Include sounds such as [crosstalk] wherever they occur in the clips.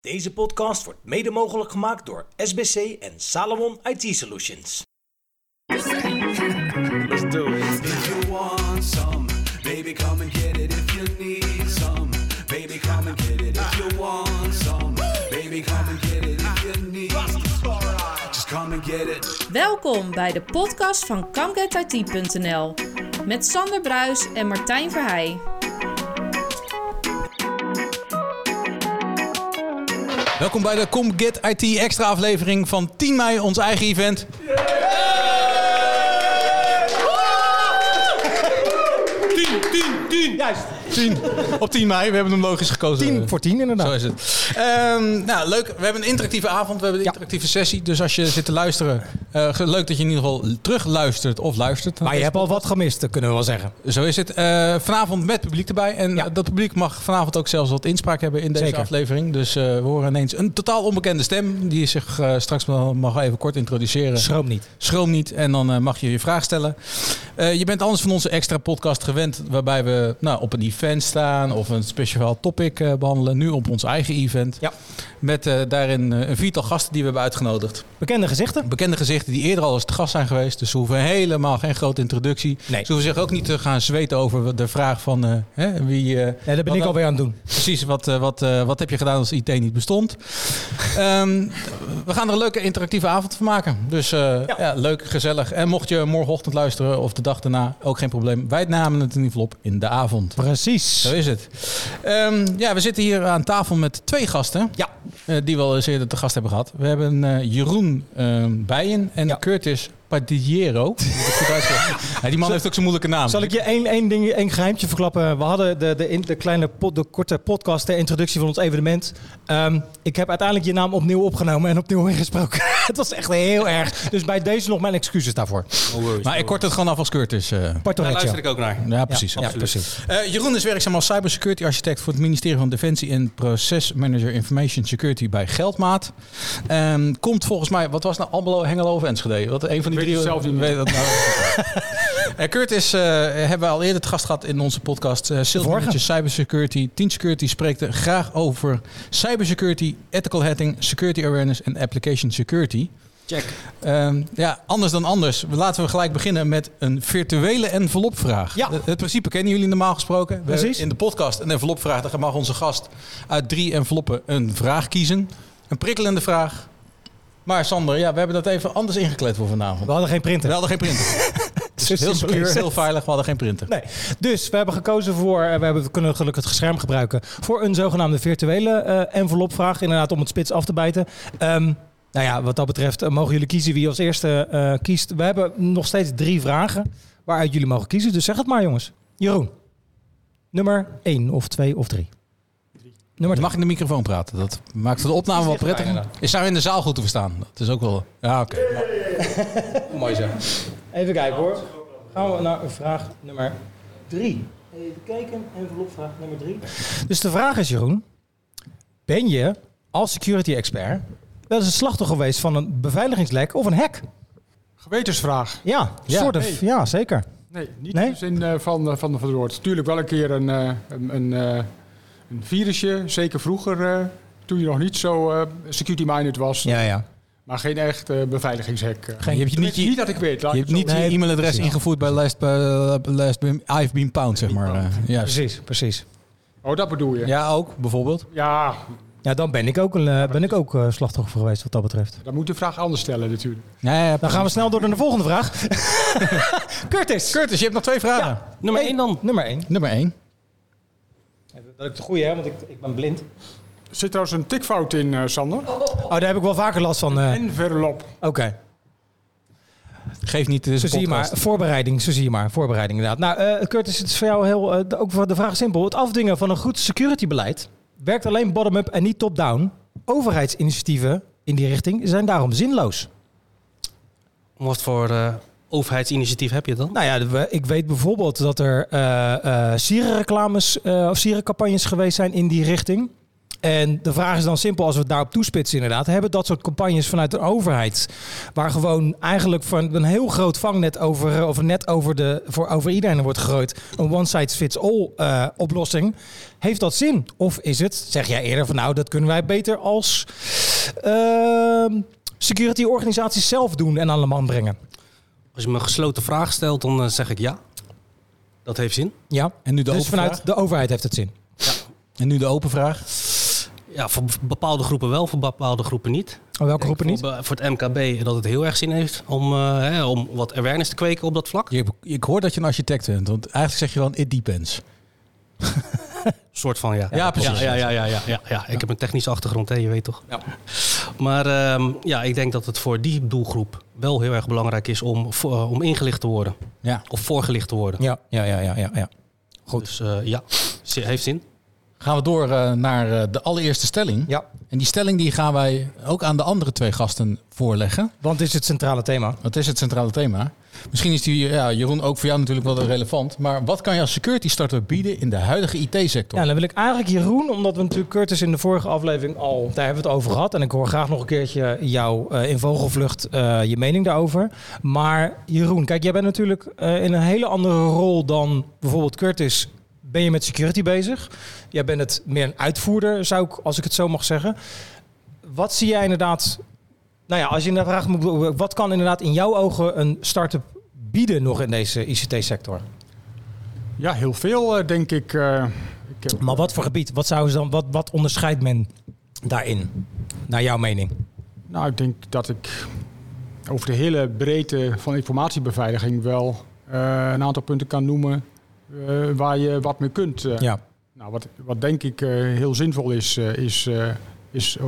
Deze podcast wordt mede mogelijk gemaakt door SBC en Salomon IT Solutions. Let's do it. If you want some, baby, come and get it. If you need some, baby, come and get it. If you want some, baby, come and get it. If you need, just come and get it. Welkom bij de podcast van ComeGetIT.nl met Sander Bruis en Martijn Verheij. Welkom bij de Com Get IT extra aflevering van 10 mei, ons eigen event. 10, 10, 10. Juist. 10. Op 10 mei, we hebben hem logisch gekozen. 10 voor 10 inderdaad. Zo is het. Ehm, nou, leuk. We hebben een interactieve avond. We hebben een Ja. interactieve sessie. Dus als je zit te luisteren, eh, leuk dat je in ieder geval terug luistert of luistert. Maar je hebt al wat gemist, dat kunnen we wel zeggen. Zo is het. Eh, vanavond met publiek erbij. En Ja. dat publiek mag vanavond ook zelfs wat inspraak hebben in deze Zeker. aflevering. Dus eh, we horen ineens een totaal onbekende stem. Die zich straks mag even kort introduceren. Schroom niet. Schroom niet en dan mag je je vraag stellen. Je bent anders van onze extra podcast gewend, waarbij we nou, op een event staan of een speciaal topic eh, behandelen. Nu op ons eigen event. Ja. Met eh, daarin eh, een viertal gasten die we hebben uitgenodigd. Bekende gezichten? Bekende gezichten die eerder al eens te gast zijn geweest. Dus ze hoeven helemaal geen grote introductie. Nee. Ze hoeven zich ook niet te gaan zweten over de vraag van hè, wie. Ja, dat ben ik alweer aan het doen. Precies, wat, wat, wat heb je gedaan als IT niet bestond? Ehm, we gaan er een leuke interactieve avond van maken. Dus eh, ja. leuk, gezellig. En mocht je morgenochtend luisteren of de dag daarna, ook geen probleem. Wij namen het in ieder geval op in de avond. Precies. Zo is het. Ehm, ja, we zitten hier aan tafel met twee gasten. Ja. eh, die we al eens eerder te gast hebben gehad. We hebben eh, Jeroen ehm, Bijen en Ja. Curtis Uitspreken? Ja, [laughs] die man heeft ook zo'n moeilijke naam. Zal ik je één, één, ding, één geheimtje verklappen? We hadden de, de, in- de kleine pod- de korte podcast ter introductie van ons evenement. Ehm, ik heb uiteindelijk je naam opnieuw opgenomen en opnieuw [laughs] ingesproken. het was echt heel erg. Dus bij deze nog mijn excuses daarvoor. Maar ik kort het gewoon af als Curtis. eh. Daar luister ik ook naar. ja, precies. Ja, precies. Eh, Jeroen is werkzaam als cybersecurity architect voor het ministerie van Defensie en procesmanager Information Security bij Geldmaat. Ehm, komt volgens mij, wat was nou Almelo, Hengelo of Enschede? Wat een van die Weet het zelf niet meer. Dat nou. [laughs] Eh, Curtis eh, hebben we al eerder te gast gehad in onze podcast. eh. Manager Cybersecurity. Team Security spreekt er graag over cybersecurity, ethical hacking, security awareness en application security. Check. Ehm, ja, anders dan anders. Laten we gelijk beginnen met een virtuele envelopvraag. Ja. Het, het principe kennen jullie normaal gesproken. Precies. In de podcast een envelopvraag. Dan mag onze gast uit drie enveloppen een vraag kiezen. Een prikkelende vraag. Maar Sander, ja, we hebben dat even anders ingekleed voor vanavond. We hadden geen We printer. hadden geen printer. [laughs] Zo heel secure, heel veilig. We hadden geen printer. Nee. Dus we hebben gekozen voor, eh, we, hebben, we kunnen gelukkig het scherm gebruiken, voor een zogenaamde virtuele eh, envelopvraag. Inderdaad, om het spits af te bijten. Ehm, nou ja, wat dat betreft eh, mogen jullie kiezen wie als eerste kiest. We hebben nog steeds drie vragen waaruit jullie mogen kiezen. Dus zeg het maar, jongens. Jeroen, nummer 1 of 2 of 3? Nummer Mag in de microfoon praten? Dat maakt de opname wel prettig. Is daar in de zaal goed te verstaan? Dat is ook wel... Ja, oké. [laughs] Mooi zo. Even kijken hoor. Gaan we naar vraag nummer 3. Even kijken, envelopvraag nummer 3. Dus de vraag is, Jeroen. Ben je als security expert wel eens het slachtoffer geweest van een beveiligingslek of een hack? Gewetensvraag. Ja, Ja. soort of. Ja, zeker. Nee, niet Nee? in de zin eh, van, eh, van, van het woord. Tuurlijk wel een keer een, eh, een, een, eh, een virusje. Zeker vroeger, eh, toen je nog niet zo eh, security-minded was. Ja, ja. Maar geen echt beveiligingshack. eh. Geen, je hebt je niet, niet, je, dat ik weet. laat je hebt niet je e-mailadres precies. ingevoerd bij last, bij, last I've been pound, zeg maar. Precies, precies. Oh, dat bedoel je. Ja, Ja, ook, bijvoorbeeld. Ja, dan ben ik ook, een, ben ik ook slachtoffer geweest wat dat betreft. dan moet je de vraag anders stellen natuurlijk. Ja, ja, Dan gaan we snel door naar de volgende vraag. [laughs] Curtis. Curtis, je hebt nog twee vragen. Nummer 1 dan. Nummer 1. Nummer één. Dat ik de goede heb, want ik, ik ben blind. Er zit trouwens een tikfout in, eh, Sander. Oh, daar heb ik wel vaker last van. eh. Envelop. Oké. Geef niet, is een zie je maar. podcast. Voorbereiding, zo zie je maar. Voorbereiding inderdaad. Nou, eh, Curtis, het is voor jou heel, de- ook voor de vraag simpel. Het afdwingen van een goed securitybeleid werkt alleen bottom-up en niet top-down. Overheidsinitiatieven in die richting zijn daarom zinloos. Wat voor eh, overheidsinitiatief heb je dan? Nou ja, ik weet bijvoorbeeld dat er eh eh sierenreclames eh, of sierencampagnes geweest zijn in die richting. En de vraag is dan simpel, als we het daarop toespitsen inderdaad. Hebben dat soort campagnes vanuit de overheid... waar gewoon eigenlijk van een heel groot vangnet over... of net over, de, voor, over iedereen wordt gegooid... een one-size-fits-all oplossing. Heeft dat zin? Of is het, zeg jij eerder van... nou, dat kunnen wij beter als ehm, security organisaties zelf doen en aan de man brengen? Als je me een gesloten vraag stelt, dan eh, zeg ik ja. Dat heeft zin. Ja, En nu de dus open vanuit vraag? de overheid heeft het zin. En nu de open vraag. Ja, voor bepaalde groepen wel, voor bepaalde groepen niet. Oh, welke groepen niet? Voor, voor het MKB dat het heel erg zin heeft om, eh, hè, om wat awareness te kweken op dat vlak. Je, ik hoor dat je een architect bent, want eigenlijk zeg je wel it depends. [laughs] [laughs] soort van, ja. Ja, precies. Ja, ja, ja, ja, ja, ja. Ik heb een technische achtergrond, hè, je weet toch? Ja. Maar ehm, ja, ik denk dat het voor die doelgroep wel heel erg belangrijk is om, voor- om ingelicht te worden. Ja. Of voorgelicht te worden. Ja, ja, ja, ja, ja. ja. Goed. Dus eh, ja, heeft zin. Gaan we door eh, naar eh, de allereerste stelling. Ja. En die stelling die gaan wij ook aan de andere twee gasten voorleggen. Want het is het centrale thema. Dat is het centrale thema. Misschien is die, ja, Jeroen, ook voor jou natuurlijk wel relevant. Maar wat kan je als security startup bieden in de huidige IT-sector? Ja, dan wil ik eigenlijk Jeroen, omdat we natuurlijk Curtis in de vorige aflevering al, daar hebben we het over gehad. En ik hoor graag nog een keertje jou eh, in vogelvlucht eh, je mening daarover. Maar Jeroen, kijk, jij bent natuurlijk eh, in een hele andere rol dan bijvoorbeeld Curtis. Ben je met security bezig? Jij bent het meer een uitvoerder, zou ik, als ik het zo mag zeggen. Wat zie jij inderdaad? Nou ja, als je inderdaad vraagt, wat kan inderdaad in jouw ogen een start-up bieden nog in deze ICT-sector? Ja, heel veel eh, denk ik. eh, ik heb, Maar wat voor gebied? Wat, zou ze dan, wat, wat onderscheidt men daarin, naar jouw mening? Nou, ik denk dat ik over de hele breedte van informatiebeveiliging wel eh, een aantal punten kan noemen eh, waar je wat mee kunt. Ja. Nou, wat, wat denk ik heel zinvol is, is, is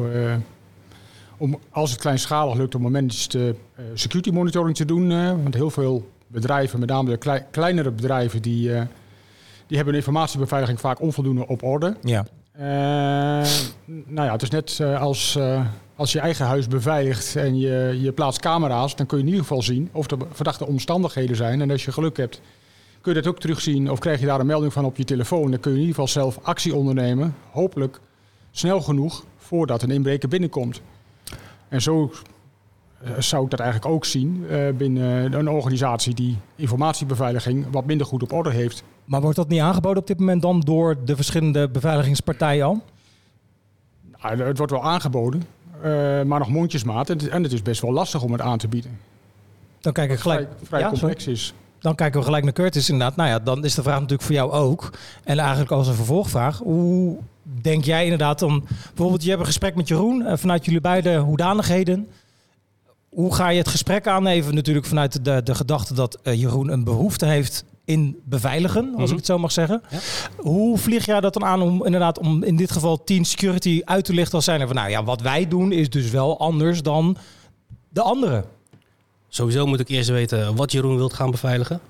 om als het kleinschalig lukt om managed eh, security monitoring te doen. eh, want heel veel bedrijven, met name de klei- kleinere bedrijven, die, eh, die hebben hun informatiebeveiliging vaak onvoldoende op orde. Ja. Nou ja, het is net als, als je eigen huis beveiligt en je, je plaatst camera's, dan kun je in ieder geval zien of er verdachte omstandigheden zijn. En als je geluk hebt, kun je dat ook terugzien of krijg je daar een melding van op je telefoon. Dan kun je in ieder geval zelf actie ondernemen, hopelijk snel genoeg voordat een inbreker binnenkomt. En zo eh, zou ik dat eigenlijk ook zien eh, binnen een organisatie die informatiebeveiliging wat minder goed op orde heeft. Maar wordt dat niet aangeboden op dit moment dan door de verschillende beveiligingspartijen al? Nou, het wordt wel aangeboden, eh, maar nog mondjesmaat. En het, en het is best wel lastig om het aan te bieden. Dan kijk ik gelijk. Vrij, vrij Ja, complex is. Dan kijken we gelijk naar Curtis inderdaad. Nou ja, dan is de vraag natuurlijk voor jou ook. En eigenlijk als een vervolgvraag. Hoe denk jij inderdaad dan... Bijvoorbeeld, je hebt een gesprek met Jeroen. eh, vanuit jullie beide hoedanigheden. Hoe ga je het gesprek aan? Even natuurlijk vanuit de, de gedachte dat eh, Jeroen een behoefte heeft in beveiligen. Als ik het zo mag zeggen. Ja. Hoe vlieg jij dat dan aan om inderdaad om in dit geval team security uit te lichten als zijn er van... Nou ja, wat wij doen is dus wel anders dan de anderen. Sowieso moet ik eerst weten wat Jeroen wilt gaan beveiligen.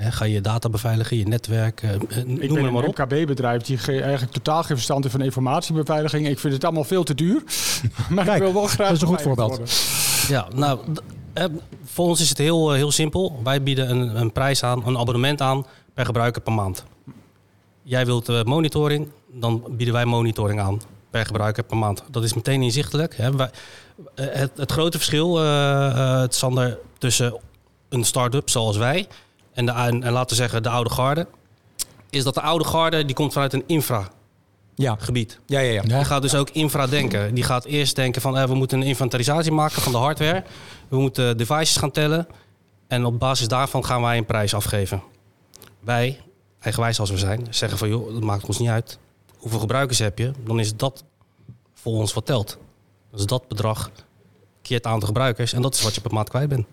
Ga je data beveiligen, je netwerk, eh, eh, Ik noem ben maar, maar een op. MKB-bedrijf die ge- eigenlijk totaal geen verstand heeft van informatiebeveiliging. Ik vind het allemaal veel te duur. [laughs] maar Kijk, ik wil wel graag dat is een goed voorbeeld. worden. Ja, nou, eh, voor ons is het heel, eh, heel simpel. Wij bieden een, een prijs aan, een abonnement aan per gebruiker per maand. Jij wilt eh, monitoring, dan bieden wij monitoring aan per gebruiker per maand. Dat is meteen inzichtelijk. Hè. Wij, eh, het, het grote verschil, eh, eh, het Sander, tussen een start-up zoals wij en, de, en, en laten we zeggen de oude garde, is dat de oude garde die komt vanuit een infragebied. Ja, ja, ja. ja. Die gaat dus ook infra denken. Die gaat eerst denken van eh, we moeten een inventarisatie maken van de hardware. We moeten devices gaan tellen. En op basis daarvan gaan wij een prijs afgeven. Wij, eigenwijs als we zijn, zeggen van joh, dat maakt ons niet uit. Hoeveel gebruikers heb je? Dan is dat voor ons wat telt. Dat is dat bedrag keer het aantal gebruikers. En dat is wat je per maand kwijt bent.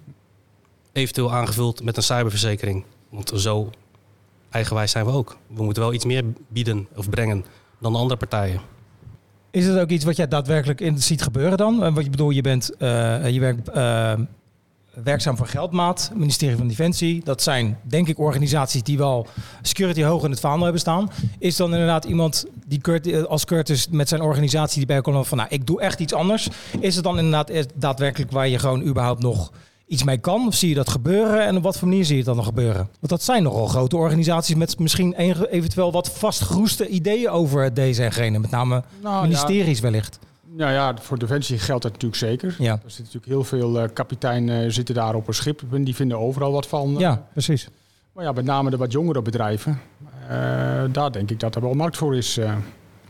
Eventueel aangevuld met een cyberverzekering. Want zo eigenwijs zijn we ook. We moeten wel iets meer bieden of brengen dan de andere partijen. Is het ook iets wat jij daadwerkelijk in ziet gebeuren dan? Eh, Wat je bedoelt, je bent eh, je werkt eh, werkzaam voor Geldmaat, ministerie van Defensie. Dat zijn denk ik organisaties die wel security hoog in het vaandel hebben staan. Is dan inderdaad iemand die als Curtis met zijn organisatie die bij komt van nou ik doe echt iets anders. Is het dan inderdaad daadwerkelijk waar je gewoon überhaupt nog iets mee kan? Of zie je dat gebeuren? En op wat voor manier zie je het dan nog gebeuren? Want dat zijn nogal grote organisaties met misschien eventueel wat vastgeroeste ideeën over deze en gene. Met name Nou, ministeries wellicht. Nou ja, voor Defensie geldt dat natuurlijk zeker. Ja. Er zitten natuurlijk heel veel eh kapiteinen zitten daar op een schip. en Die vinden overal wat van. Ja, precies. Maar ja, met name de wat jongere bedrijven. eh, daar denk ik dat er wel markt voor is.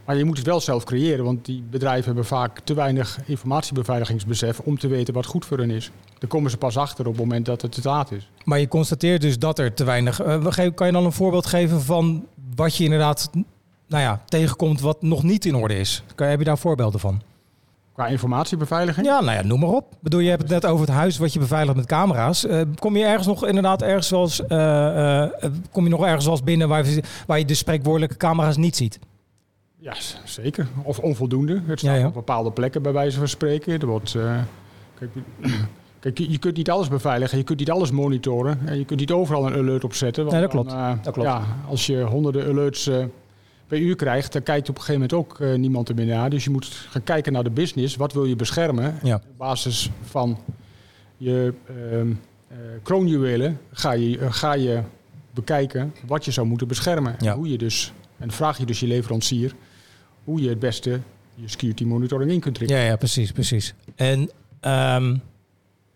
Maar je moet het wel zelf creëren. Want die bedrijven hebben vaak te weinig informatiebeveiligingsbesef om te weten wat goed voor hen is. Daar komen ze pas achter op het moment dat het te laat is. Maar je constateert dus dat er te weinig... eh, kan je dan een voorbeeld geven van wat je inderdaad nou ja, tegenkomt wat nog niet in orde is? Kan, heb je daar voorbeelden van? Qua informatiebeveiliging. Ja, nou ja, noem maar op. Ik bedoel, je hebt het net over het huis wat je beveiligt met camera's. Eh, kom je ergens nog inderdaad ergens zoals, eh, kom je nog ergens zoals binnen waar, waar je de spreekwoordelijke camera's niet ziet? Ja, zeker. Of onvoldoende. Het staat Ja, ja. op bepaalde plekken bij wijze van spreken. Er wordt, eh, kijk, [clears throat] kijk, je je kunt niet alles beveiligen, je kunt niet alles monitoren. En je kunt niet overal een alert op zetten. want Nee, dat dan, klopt. eh, Dat klopt. Ja, als je honderden alerts eh, per uur krijgt, dan kijkt op een gegeven moment ook niemand er meer naar. Dus je moet gaan kijken naar de business. Wat wil je beschermen? Ja. Op basis van je ehm eh, kroonjuwelen ga je, ga je bekijken wat je zou moeten beschermen. En hoe je dus, en vraag je dus je leverancier hoe je het beste je security monitoring in kunt trekken. Ja, ja, precies, precies. En ehm,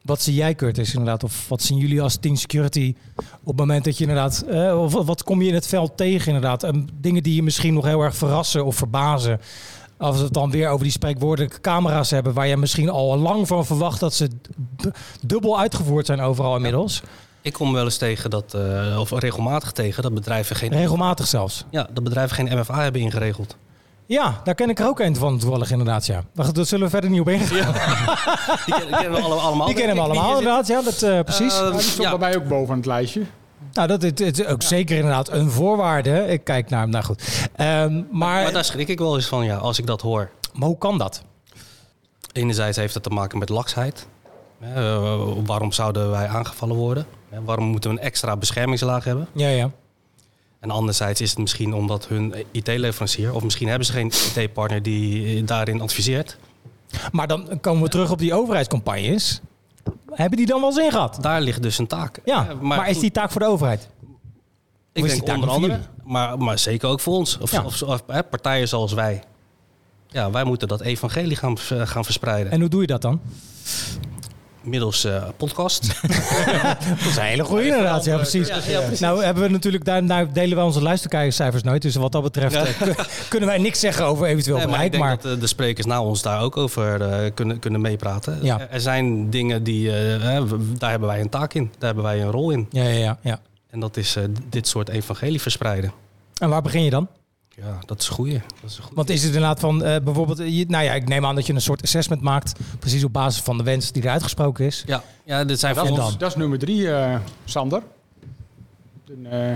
wat zie jij, Curtis, inderdaad? Of wat zien jullie als team security op het moment dat je inderdaad... eh, of wat kom je in het veld tegen, inderdaad? En dingen die je misschien nog heel erg verrassen of verbazen... Als we het dan weer over die spreekwoordelijke camera's hebben... waar je misschien al lang van verwacht dat ze dubbel uitgevoerd zijn overal inmiddels. Ik kom wel eens tegen dat, eh, of regelmatig tegen, dat bedrijven geen, Regelmatig zelfs. ja, dat bedrijven geen MFA hebben ingeregeld. Ja, daar ken ik er ook een van toevallig inderdaad, ja. Daar zullen we verder niet op ingaan. [laughs] Die kennen, we alle- allemaal. Die kennen we allemaal inderdaad, ja, dat, eh, precies. Ja, die stond ja. bij mij ook boven het lijstje. Nou, dat is, het is ook zeker inderdaad een voorwaarde. Ik kijk naar hem, nou goed. Ehm, maar, daar schrik ik wel eens van, ja, als ik dat hoor. maar hoe kan dat? Enerzijds heeft het te maken met laksheid. Eh, waarom zouden wij aangevallen worden? Waarom moeten we een extra beschermingslaag hebben? Ja, ja. En anderzijds is het misschien omdat hun IT-leverancier, of misschien hebben ze geen IT-partner die eh, daarin adviseert. Maar dan komen we terug op die overheidscampagnes. Hebben die dan wel zin gehad? Daar ligt dus een taak. Ja, Eh, maar, is die taak voor de overheid? ik denk onder andere, maar, maar zeker ook voor ons. Of, Ja. of, of, eh, partijen zoals wij. Ja, wij moeten dat evangelie gaan, vers- gaan verspreiden. En hoe doe je dat dan? Middels eh, podcast. [laughs] Dat is een hele goede inderdaad, ja precies. Ja, ja, precies. Nou hebben we natuurlijk, daar, daar delen wij onze luistercijfers nooit. Dus wat dat betreft Ja. eh, kun- kunnen wij niks zeggen over eventueel Nee, maar ik bereik. denk Maar, dat eh, de sprekers na ons daar ook over eh, kunnen, kunnen meepraten. Ja. Er- Er zijn dingen die, daar hebben wij een taak in. Daar hebben wij een rol in. ja, ja, ja, ja. En dat is eh, dit soort evangelie verspreiden. En waar begin je dan? Ja, dat is een goeie. Dat is goeie. Want is het inderdaad van, eh, bijvoorbeeld, eh, je, nou ja, ik neem aan dat je een soort assessment maakt, precies op basis van de wens die er uitgesproken is. Ja, ja dit zijn Dat, ons... dat is nummer drie, eh, Sander. Een, eh,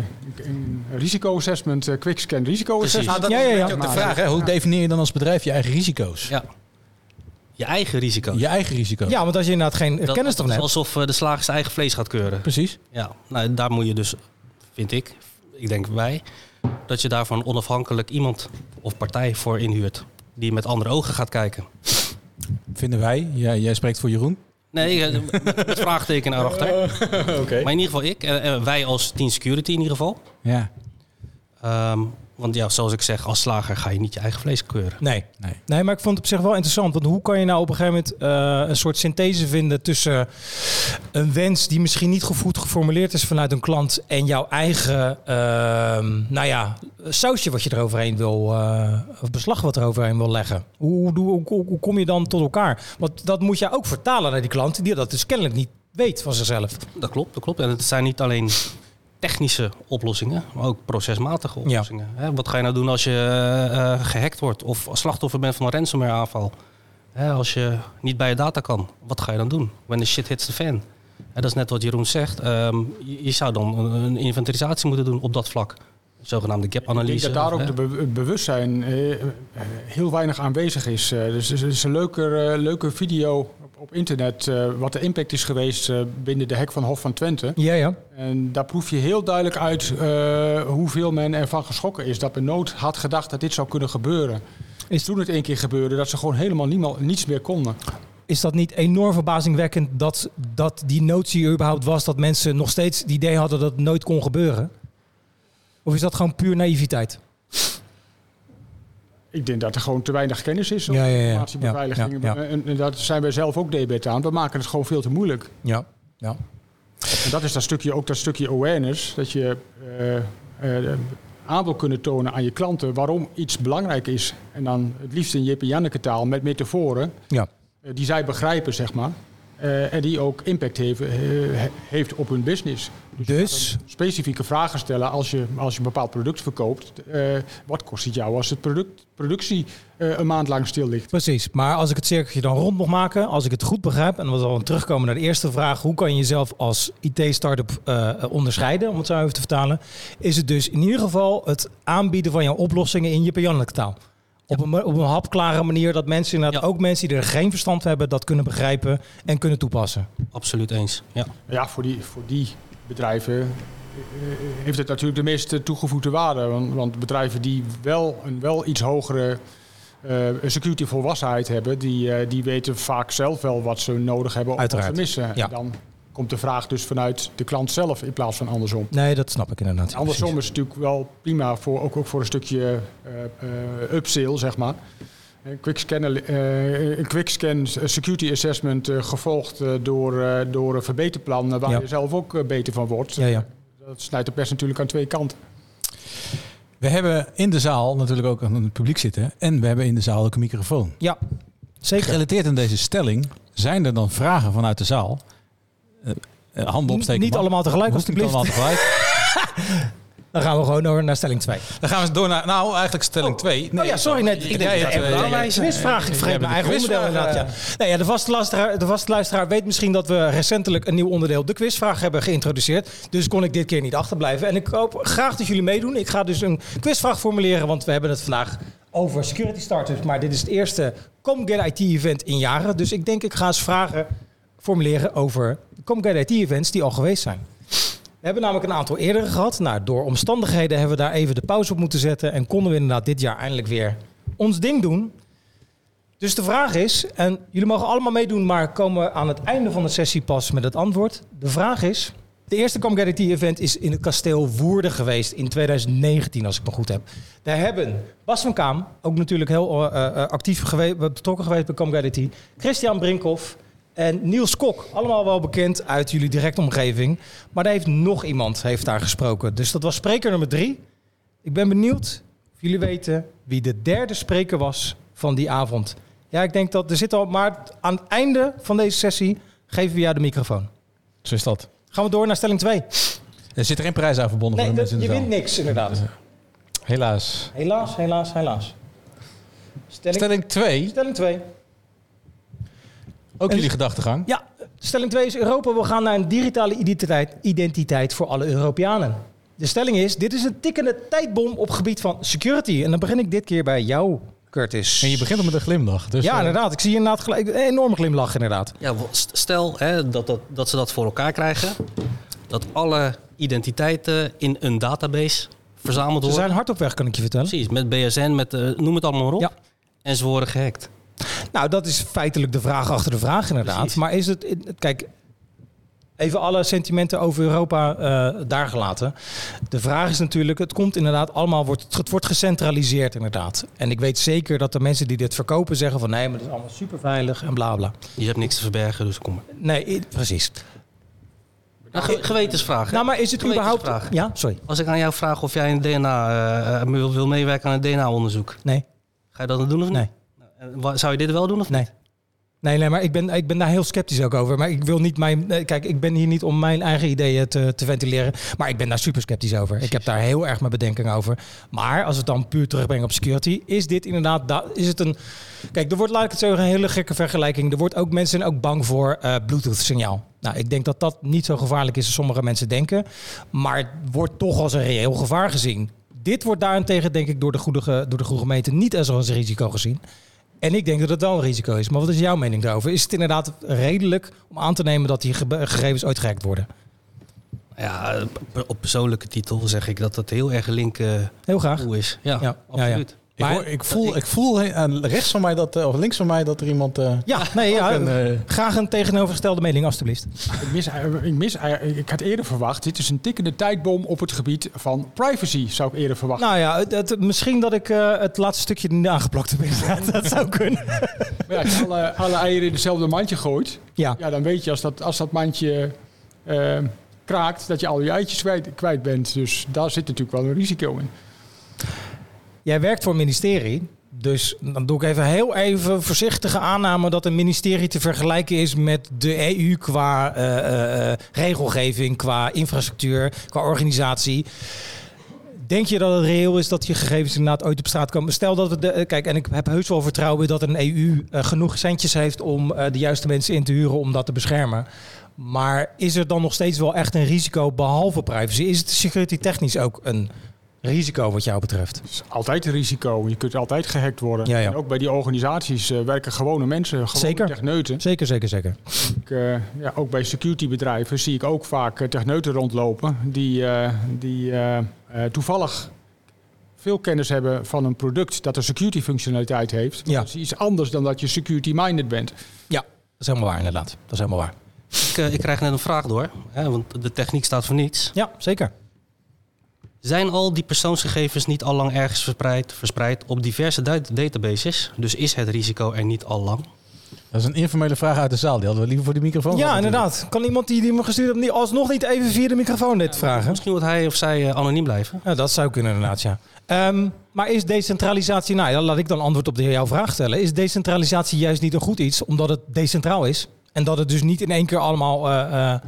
een risico-assessment, eh, quickscan risico-assessment. Precies. Ja, ja, ja. ook de vraag, hè? hoe definieer je dan als bedrijf je eigen risico's? Ja. Je eigen risico. Je eigen risico's. Ja, want als je inderdaad geen Dat- kennis toch dat is hebt. alsof de slager zijn eigen vlees gaat keuren. Precies. Ja, nou, daar moet je dus, vind ik, ik denk wij, dat je daarvan onafhankelijk iemand of partij voor inhuurt. Die met andere ogen gaat kijken. Vinden wij. Jij, jij spreekt voor Jeroen. Nee, eh, met, met vraagteken erachter. [laughs] Oké. Maar in ieder geval ik, en en wij als Team Security in ieder geval. Ja. Ehm, want ja, zoals ik zeg, als slager ga je niet je eigen vlees keuren. Nee. Nee. nee, maar ik vond het op zich wel interessant. Want hoe kan je nou op een gegeven moment eh, een soort synthese vinden tussen een wens die misschien niet goed geformuleerd is vanuit een klant en jouw eigen, ehm, nou ja, sausje wat je eroverheen wil, eh, of beslag wat eroverheen wil leggen. Hoe, hoe, hoe kom je dan tot elkaar? Want dat moet je ook vertalen naar die klant die dat dus kennelijk niet weet van zichzelf. Dat klopt, dat klopt. En het zijn niet alleen technische oplossingen, maar ook procesmatige oplossingen. Hè, wat ga je nou doen als je eh, eh, gehackt wordt of als slachtoffer bent van een ransomware aanval? Hè, als je niet bij je data kan, wat ga je dan doen? When the shit hits the fan. Hè, dat is net wat Jeroen zegt. Ehm, je, je zou dan een, een inventarisatie moeten doen op dat vlak. Zogenaamde Ik gap-analyse. denk dat daar ook be- het bewustzijn eh, heel weinig aanwezig is. Dus er is een leuke, leuke video op, internet eh, wat de impact is geweest eh, binnen de hek van Hof van Twente. Ja, ja. En daar proef je heel duidelijk uit eh, hoeveel men ervan geschrokken is. Dat men nooit had gedacht dat dit zou kunnen gebeuren. Is- Toen het één keer gebeurde, dat ze gewoon helemaal niemand, niets meer konden. is dat niet enorm verbazingwekkend dat, dat die notie er überhaupt was dat mensen nog steeds het idee hadden dat het nooit kon gebeuren? Of is dat gewoon puur naïviteit? Ik denk dat er gewoon te weinig kennis is over Ja, ja, ja. informatiebeveiliging. Ja. En, en daar zijn wij zelf ook debet aan. We maken het gewoon veel te moeilijk. Ja. ja. En dat is dat stukje, ook dat stukje awareness. Dat je eh, eh, aan wil kunnen tonen aan je klanten waarom iets belangrijk is. En dan het liefst in Jip en Janneke taal met metaforen. Ja. eh, die zij begrijpen, zeg maar. Eh, en die ook impact heeft, eh, he- heeft op hun business. Dus, Specifieke vragen stellen als je, als je een bepaald product verkoopt. Eh, wat kost het jou als het product, productie een maand lang stil ligt? precies. Maar als ik het cirkeltje dan rond mag maken, als ik het goed begrijp, en we zal terugkomen naar de eerste vraag, hoe kan je jezelf als IT-startup onderscheiden, om het zo even te vertalen, is het dus in ieder geval het aanbieden van jouw oplossingen in je Janneke taal. Op een, op een hapklare manier dat mensen inderdaad, Ja. ook mensen die er geen verstand van hebben, dat kunnen begrijpen en kunnen toepassen. Absoluut eens. Ja. Ja, voor die, voor die bedrijven eh, heeft het natuurlijk de meeste toegevoegde waarde. Want, want bedrijven die wel een wel iets hogere eh, security volwassenheid hebben, die, eh, die weten vaak zelf wel wat ze nodig hebben of wat Uiteraard. ze missen. Ja. En dan komt de vraag dus vanuit de klant zelf in plaats van andersom. Nee, dat snap ik inderdaad. Andersom precies. is het natuurlijk wel prima, voor, ook, ook voor een stukje eh eh, upsale, zeg maar. Een quick scan, eh, een quick scan security assessment eh, gevolgd door, eh, door een verbeterplan waar Ja. je zelf ook beter van wordt. Ja, ja. Dat snijdt de pers natuurlijk aan twee kanten. We hebben in de zaal natuurlijk ook een publiek zitten. En we hebben in de zaal ook een microfoon. Ja, zeker. Gerelateerd aan deze stelling, zijn er dan vragen vanuit de zaal? Eh, eh, handen opsteken. Niet allemaal tegelijk, niet allemaal tegelijk. [laughs] Dan gaan we gewoon door naar stelling 2. Dan gaan we door naar, nou eigenlijk stelling 2. Oh ja, sorry, net. Ik denk dat een quizvraag. Ik vergeet mijn eigen onderdeel inderdaad. Ja. Nou ja, de vaste, luisteraar, de vaste luisteraar weet misschien dat we recentelijk een nieuw onderdeel, de quizvraag, hebben geïntroduceerd. Dus kon ik dit keer niet achterblijven. En ik hoop graag dat jullie meedoen. Ik ga dus een quizvraag formuleren, want we hebben het vandaag over security startups. Maar dit is het eerste ComGet IT event in jaren. Dus ik denk ik ga eens vragen formuleren over ComGet IT events die al geweest zijn. We hebben namelijk een aantal eerdere gehad. Nou, door omstandigheden hebben we daar even de pauze op moeten zetten. En konden we inderdaad dit jaar eindelijk weer ons ding doen. Dus de vraag is, en jullie mogen allemaal meedoen, maar komen aan het einde van de sessie pas met het antwoord. De vraag is, de eerste Comgat event is in het kasteel Woerden geweest in 2019, als ik me goed heb. Daar hebben Bas van Kaam, ook natuurlijk heel eh, eh, actief betrokken geweest bij Comgat Christian Brinkhoff en Niels Kok, allemaal wel bekend uit jullie directe omgeving. Maar daar heeft nog iemand heeft daar gesproken. Dus dat was spreker nummer drie. Ik ben benieuwd of jullie weten wie de derde spreker was van die avond. Ja, ik denk dat er zit al, maar aan het einde van deze sessie geven we jou de microfoon. Zo is dat. Gaan we door naar stelling 2. Er zit er geen prijs aan verbonden Nee, voor de mensen in je wint niks inderdaad. Helaas. Helaas, helaas, helaas. Stelling, Stelling 2, stelling 2. Ook En- jullie gedachtegang. Ja, stelling 2 is Europa wil gaan naar een digitale identiteit, identiteit voor alle Europeanen. De stelling is, dit is een tikkende tijdbom op gebied van security. En dan begin ik dit keer bij jou, Curtis. En je begint met een glimlach. Dus, ja, eh, inderdaad. Ik zie inderdaad gelijk een enorme glimlach inderdaad. Ja, stel hè, dat, dat, dat ze dat voor elkaar krijgen. Dat alle identiteiten in een database verzameld Ze worden. zijn hard op weg, kan ik je vertellen. Precies, met BSN, met, eh, noem het allemaal maar op. Ja. En ze worden gehackt. Nou, dat is feitelijk de vraag achter de vraag inderdaad. Precies. Maar is het... Kijk, even alle sentimenten over Europa eh daar gelaten. De vraag is natuurlijk, het komt inderdaad allemaal... Wordt, het wordt gecentraliseerd inderdaad. En ik weet zeker dat de mensen die dit verkopen zeggen van... nee, maar dat is allemaal super veilig en bla bla. Je hebt niks te verbergen, dus kom maar. Nee, precies. Nou, ge- gewetensvraag. Nou, maar is het überhaupt... Ja, sorry. Als ik aan jou vraag of jij een DNA, eh, eh, wil, meewerken aan een DNA-onderzoek. Nee, Ga je dat dan doen of niet? nee, Zou je dit wel doen of nee. Nee, nee, maar ik ben, ik ben daar heel sceptisch ook over. Maar ik wil niet mijn. eh, Kijk, ik ben hier niet om mijn eigen ideeën te, te ventileren. Maar ik ben daar super sceptisch over. Ik heb daar heel erg mijn bedenking over. Maar als we het dan puur terugbrengen op security, is dit inderdaad. da- Is het een. Kijk, er wordt, laat ik het zo zeggen, een hele gekke vergelijking. Er wordt ook mensen ook bang voor eh, Bluetooth-signaal. Nou, ik denk dat dat niet zo gevaarlijk is als sommige mensen denken. Maar het wordt toch als een reëel gevaar gezien. Dit wordt daarentegen, denk ik, door de goede, door de goede gemeente niet als een risico gezien. En ik denk dat het wel een risico is. Maar wat is jouw mening daarover? Is het inderdaad redelijk om aan te nemen dat die gegevens ooit gehackt worden? Ja, op- persoonlijke titel zeg ik dat dat heel erg link eh, Heel graag. hoe is. Ja, Ja, ja, Ik, Maar- hoor- ik voel, ik voel aan rechts van mij dat, eh, of links van mij dat er iemand. eh, Ja, nee, ja, een, eh, graag een tegenovergestelde mening, alstublieft. Ik, mis, ik, mis, ik had eerder verwacht, dit is een tikkende tijdbom op het gebied van privacy, zou ik eerder verwachten. Nou ja, het, het- misschien dat ik eh, het laatste stukje niet aangeplakt heb. inderdaad. [laughs] dat zou kunnen. Maar ja, als je alle, alle eieren in hetzelfde mandje gooit, Ja, ja, dan weet je als dat, als dat mandje kraakt, dat je al je eitjes kwijt, kwijt bent. Dus daar zit natuurlijk wel een risico in. Jij werkt voor een ministerie. Dus dan doe ik even heel even voorzichtige aanname dat een ministerie te vergelijken is met de EU qua eh, eh, eh, regelgeving, qua infrastructuur, qua organisatie. Denk je dat het reëel is dat je gegevens inderdaad ooit op straat komen? Stel dat we de. Kijk, en ik heb heus wel vertrouwen dat een EU genoeg centjes heeft om de juiste mensen in te huren om dat te beschermen. Maar is er dan nog steeds wel echt een risico behalve privacy? Is het security technisch ook een risico wat jou betreft? Het is altijd een risico. Je kunt altijd gehackt worden. Ja, ja. En ook bij die organisaties eh, werken gewone mensen, gewone Zeker. techneuten. Zeker, zeker, zeker. Ik, eh, ja, ook bij securitybedrijven zie ik ook vaak eh, techneuten rondlopen die, eh, die toevallig veel kennis hebben van een product dat een security functionaliteit heeft. Ja. Dat is iets anders dan dat je security minded bent. Ja, dat is helemaal waar inderdaad. Dat is helemaal waar. Ik, eh, ik krijg net een vraag door, hè, want de techniek staat voor niets. Ja, zeker. Zijn al die persoonsgegevens niet al lang ergens verspreid, verspreid op diverse databases? Dus is het risico er niet al lang? Dat is een informele vraag uit de zaal. Die hadden we liever voor die microfoon. Ja, inderdaad. Kan iemand die, die me gestuurd heeft niet, alsnog niet even via de microfoon dit vragen? Misschien moet hij of zij eh, anoniem blijven. Ja, dat zou kunnen inderdaad, ja. Ehm, maar is decentralisatie, nou ja, laat ik dan antwoord op de, jouw vraag stellen. Is decentralisatie juist niet een goed iets, omdat het decentraal is? En dat het dus niet in één keer allemaal... eh, eh,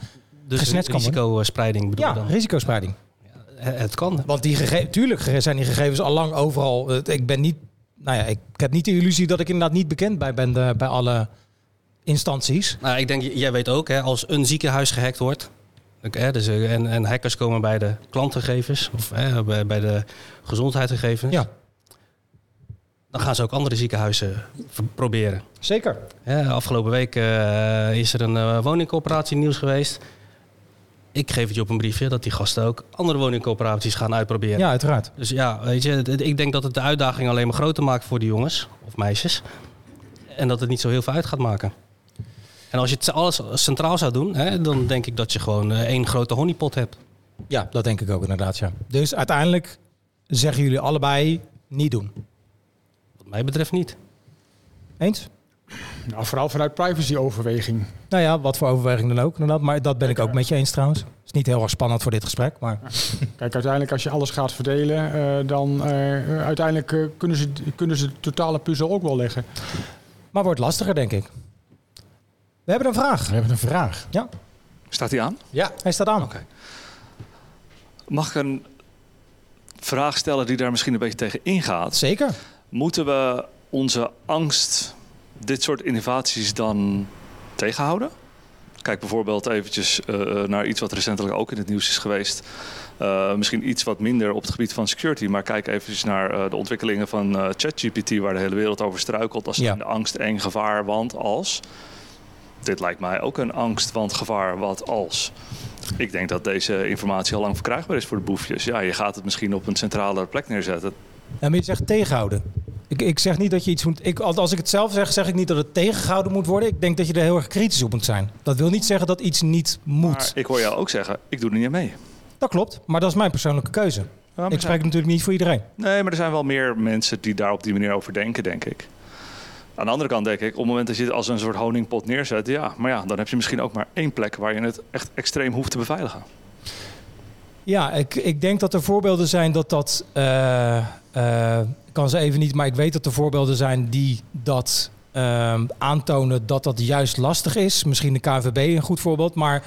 Dus kan worden. risicospreiding bedoel je ja, dan? risicospreiding. Het het kan. Want die gegevens, tuurlijk zijn die gegevens al lang overal. Eh, Ik ben niet, nou ja, ik, ik heb niet de illusie dat ik inderdaad niet bekend bij ben de- bij alle instanties. Nou, ik denk, jij weet ook, hè, als een ziekenhuis gehackt wordt... hè, dus, eh, en, en hackers komen bij de klantgegevens... of hè, bij, bij de gezondheidsgegevens... Ja. dan gaan ze ook andere ziekenhuizen proberen. Zeker. Hè, afgelopen week eh, is er een eh, woningcoöperatie nieuws geweest. Ik geef het je op een briefje dat die gasten ook andere woningcoöperaties gaan uitproberen. Ja, uiteraard. Dus ja, weet je, ik denk dat het de uitdaging alleen maar groter maakt voor die jongens of meisjes. En dat het niet zo heel veel uit gaat maken. En als je het alles centraal zou doen, hè, dan denk ik dat je gewoon eh, één grote honeypot hebt. Ja, dat denk ik ook inderdaad, ja. Dus uiteindelijk zeggen jullie allebei niet doen. Wat mij betreft niet. Eens? Nou, vooral vanuit privacyoverweging. Nou ja, wat voor overweging dan ook inderdaad. Maar dat ben ik ook met je eens trouwens. is niet heel erg spannend voor dit gesprek, maar... Kijk, uiteindelijk als je alles gaat verdelen, eh, dan eh, uiteindelijk eh, kunnen, ze, kunnen ze de totale puzzel ook wel leggen. Maar wordt lastiger, denk ik. We hebben een vraag. We hebben een vraag. Ja, Staat hij aan? Ja. hij staat aan. Oké. Mag ik een vraag stellen die daar misschien een beetje tegen ingaat? Zeker. Moeten we onze angst, dit soort innovaties dan tegenhouden? Kijk bijvoorbeeld eventjes eh, naar iets wat recentelijk ook in het nieuws is geweest. Eh, misschien iets wat minder op het gebied van security. Maar kijk eventjes naar eh, de ontwikkelingen van eh, ChatGPT... waar de hele wereld over struikelt. Als Ja. de angst en gevaar, want als... Dit lijkt mij ook een angst, want gevaar, wat als... Ik denk dat deze informatie al lang verkrijgbaar is voor de boefjes. Ja, je gaat het misschien op een centrale plek neerzetten. Ja, maar je zegt tegenhouden. Ik, ik zeg niet dat je iets moet... Ik, als ik het zelf zeg, zeg ik niet dat het tegengehouden moet worden. Ik denk dat je er heel erg kritisch op moet zijn. Dat wil niet zeggen dat iets niet moet. Maar ik hoor jou ook zeggen, ik doe er niet aan mee. Dat klopt, maar dat is mijn persoonlijke keuze. Ja, ik spreek natuurlijk niet voor iedereen. Nee, maar er zijn wel meer mensen die daar op die manier over denken, denk ik. Aan de andere kant denk ik, op het moment dat je het als een soort honingpot neerzet, ja, maar ja, dan heb je misschien ook maar één plek waar je het echt extreem hoeft te beveiligen. Ja, ik, ik denk dat er voorbeelden zijn dat dat... ik kan ze even niet, maar ik weet dat er voorbeelden zijn die dat ehm, aantonen dat dat juist lastig is. Misschien de KVB een goed voorbeeld, maar...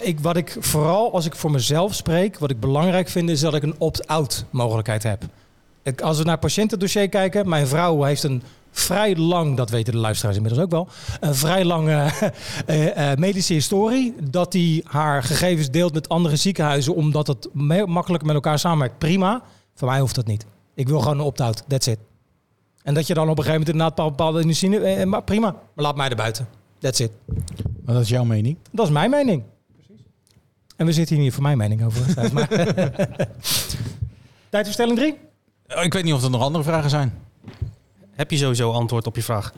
Ik, wat ik vooral als ik voor mezelf spreek, wat ik belangrijk vind, is dat ik een opt-out mogelijkheid heb. Ik, als we naar patiëntendossier kijken, mijn vrouw heeft een vrij lang, dat weten de luisteraars inmiddels ook wel, een vrij lange [laughs] eh, eh, medische historie. Dat die haar gegevens deelt met andere ziekenhuizen, omdat het makkelijker met elkaar samenwerkt. Prima. Voor mij hoeft dat niet. Ik wil gewoon een opt-out. That's it. En dat je dan op een gegeven moment inderdaad bepaalde insuline, eh, maar prima. Maar laat mij er buiten. That's it. Maar dat is jouw mening. Dat is mijn mening. En we zitten hier niet voor mijn mening over. [laughs] Maar... Tijd voor stelling 3. Oh, Ik weet niet of er nog andere vragen zijn. Heb je sowieso antwoord op je vraag?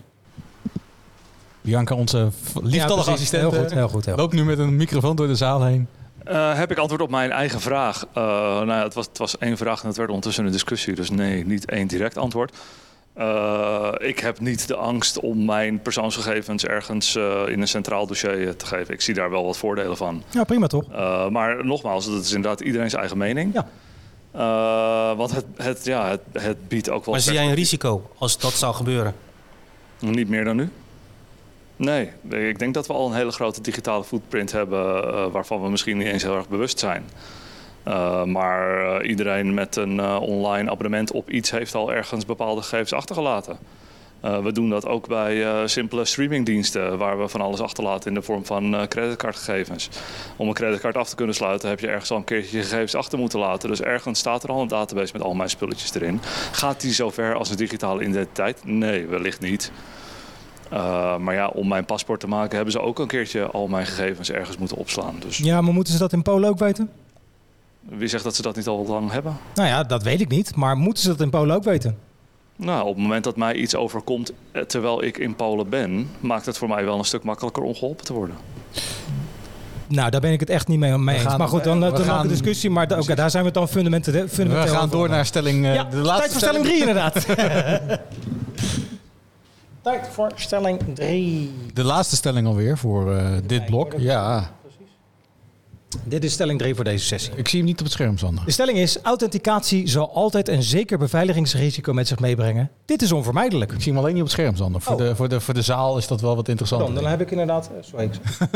Bianca, onze Ja, lieftallige precies. assistent, Heel goed, heel goed. Heel goed. loopt nu met een microfoon door de zaal heen. Eh, heb ik antwoord op mijn eigen vraag? Eh, nou ja, het was, het was één vraag en het werd ondertussen een discussie. Dus nee, niet één direct antwoord. Eh, ik heb niet de angst om mijn persoonsgegevens ergens eh, in een centraal dossier te geven. Ik zie daar wel wat voordelen van. Ja, prima toch? Eh, maar nogmaals, dat is inderdaad iedereen zijn eigen mening. Ja. Eh, want het, het, ja, het, het biedt ook wel... Maar zie jij een risico als dat zou gebeuren? Niet meer dan nu? Nee, ik denk dat we al een hele grote digitale footprint hebben eh, waarvan we misschien niet eens heel erg bewust zijn. Eh, maar iedereen met een online abonnement op iets heeft al ergens bepaalde gegevens achtergelaten. Eh, we doen dat ook bij eh, simpele streamingdiensten waar we van alles achterlaten in de vorm van eh, creditcardgegevens. Om een creditcard af te kunnen sluiten heb je ergens al een keertje je gegevens achter moeten laten. Dus ergens staat er al een database met al mijn spulletjes erin. Gaat die zover als een digitale identiteit? Nee, wellicht niet. Uh, maar ja, om mijn paspoort te maken hebben ze ook een keertje al mijn gegevens ergens moeten opslaan. Dus Ja, maar moeten ze dat in Polen ook weten? wie zegt dat ze dat niet al lang hebben? Nou ja, dat weet ik niet. Maar moeten ze dat in Polen ook weten? Nou, op het moment dat mij iets overkomt eh, terwijl ik in Polen ben, maakt het voor mij wel een stuk makkelijker om geholpen te worden. Nou, daar ben ik het echt niet mee, mee eens. gaan- maar goed, dan, we dan ook gaan- een discussie. Maar daar zijn we het dan fundamenteel, fundamenteel We gaan over door naar stelling... eh, Ja, de laatste tijd voor stelling 3 inderdaad. [laughs] tijd voor stelling 3. De laatste stelling alweer voor eh, dit blok. Ja, Dit is stelling 3 voor deze sessie. ik zie hem niet op het scherm, Sander. De stelling is, authenticatie zal altijd een zeker beveiligingsrisico met zich meebrengen. Dit is onvermijdelijk. Ik zie hem alleen niet op het scherm, Sander. Voor, Oh. de, voor, de, voor de zaal is dat wel wat interessant. Pardon, dan heb ik inderdaad... eh, Sorry.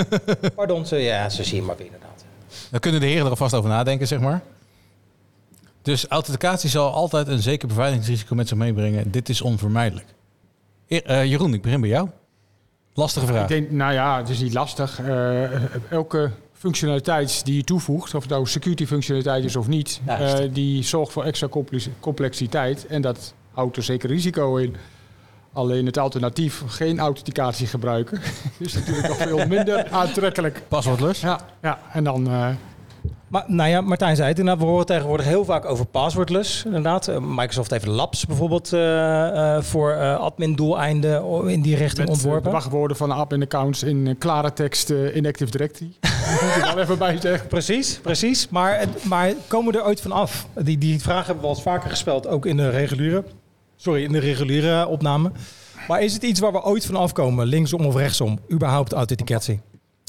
[laughs] Pardon, ze, ja, ze zien maar weer inderdaad. Dan kunnen de heren er alvast over nadenken, zeg maar. Dus authenticatie zal altijd een zeker beveiligingsrisico met zich meebrengen. Dit is onvermijdelijk. E- eh, Jeroen, ik begin bij jou. Lastige vraag. Ik denk, nou ja, het is niet lastig. Eh, elke functionaliteit die je toevoegt, of het nou security functionaliteit is of niet, eh, die zorgt voor extra complex- complexiteit. En dat houdt er zeker risico in. Alleen het alternatief, geen authenticatie gebruiken, [laughs] is natuurlijk nog veel minder aantrekkelijk. Paswoordless. Ja, ja en dan... eh, Maar, nou ja, Martijn zei het inderdaad. We horen tegenwoordig heel vaak over passwordless. Inderdaad. Eh, Microsoft heeft Labs bijvoorbeeld eh, eh, voor admin-doeleinden in die richting met eh, de ontworpen. wachtwoorden van de app-accounts in klare tekst in Active Directory. [laughs] moet ik wel even bij zeggen. Precies, precies. Maar, maar komen we er ooit van af? Die, die vraag hebben we al eens vaker gespeld, ook in de reguliere, sorry, in de reguliere opname. Maar is het iets waar we ooit van afkomen, linksom of rechtsom, überhaupt authenticatie?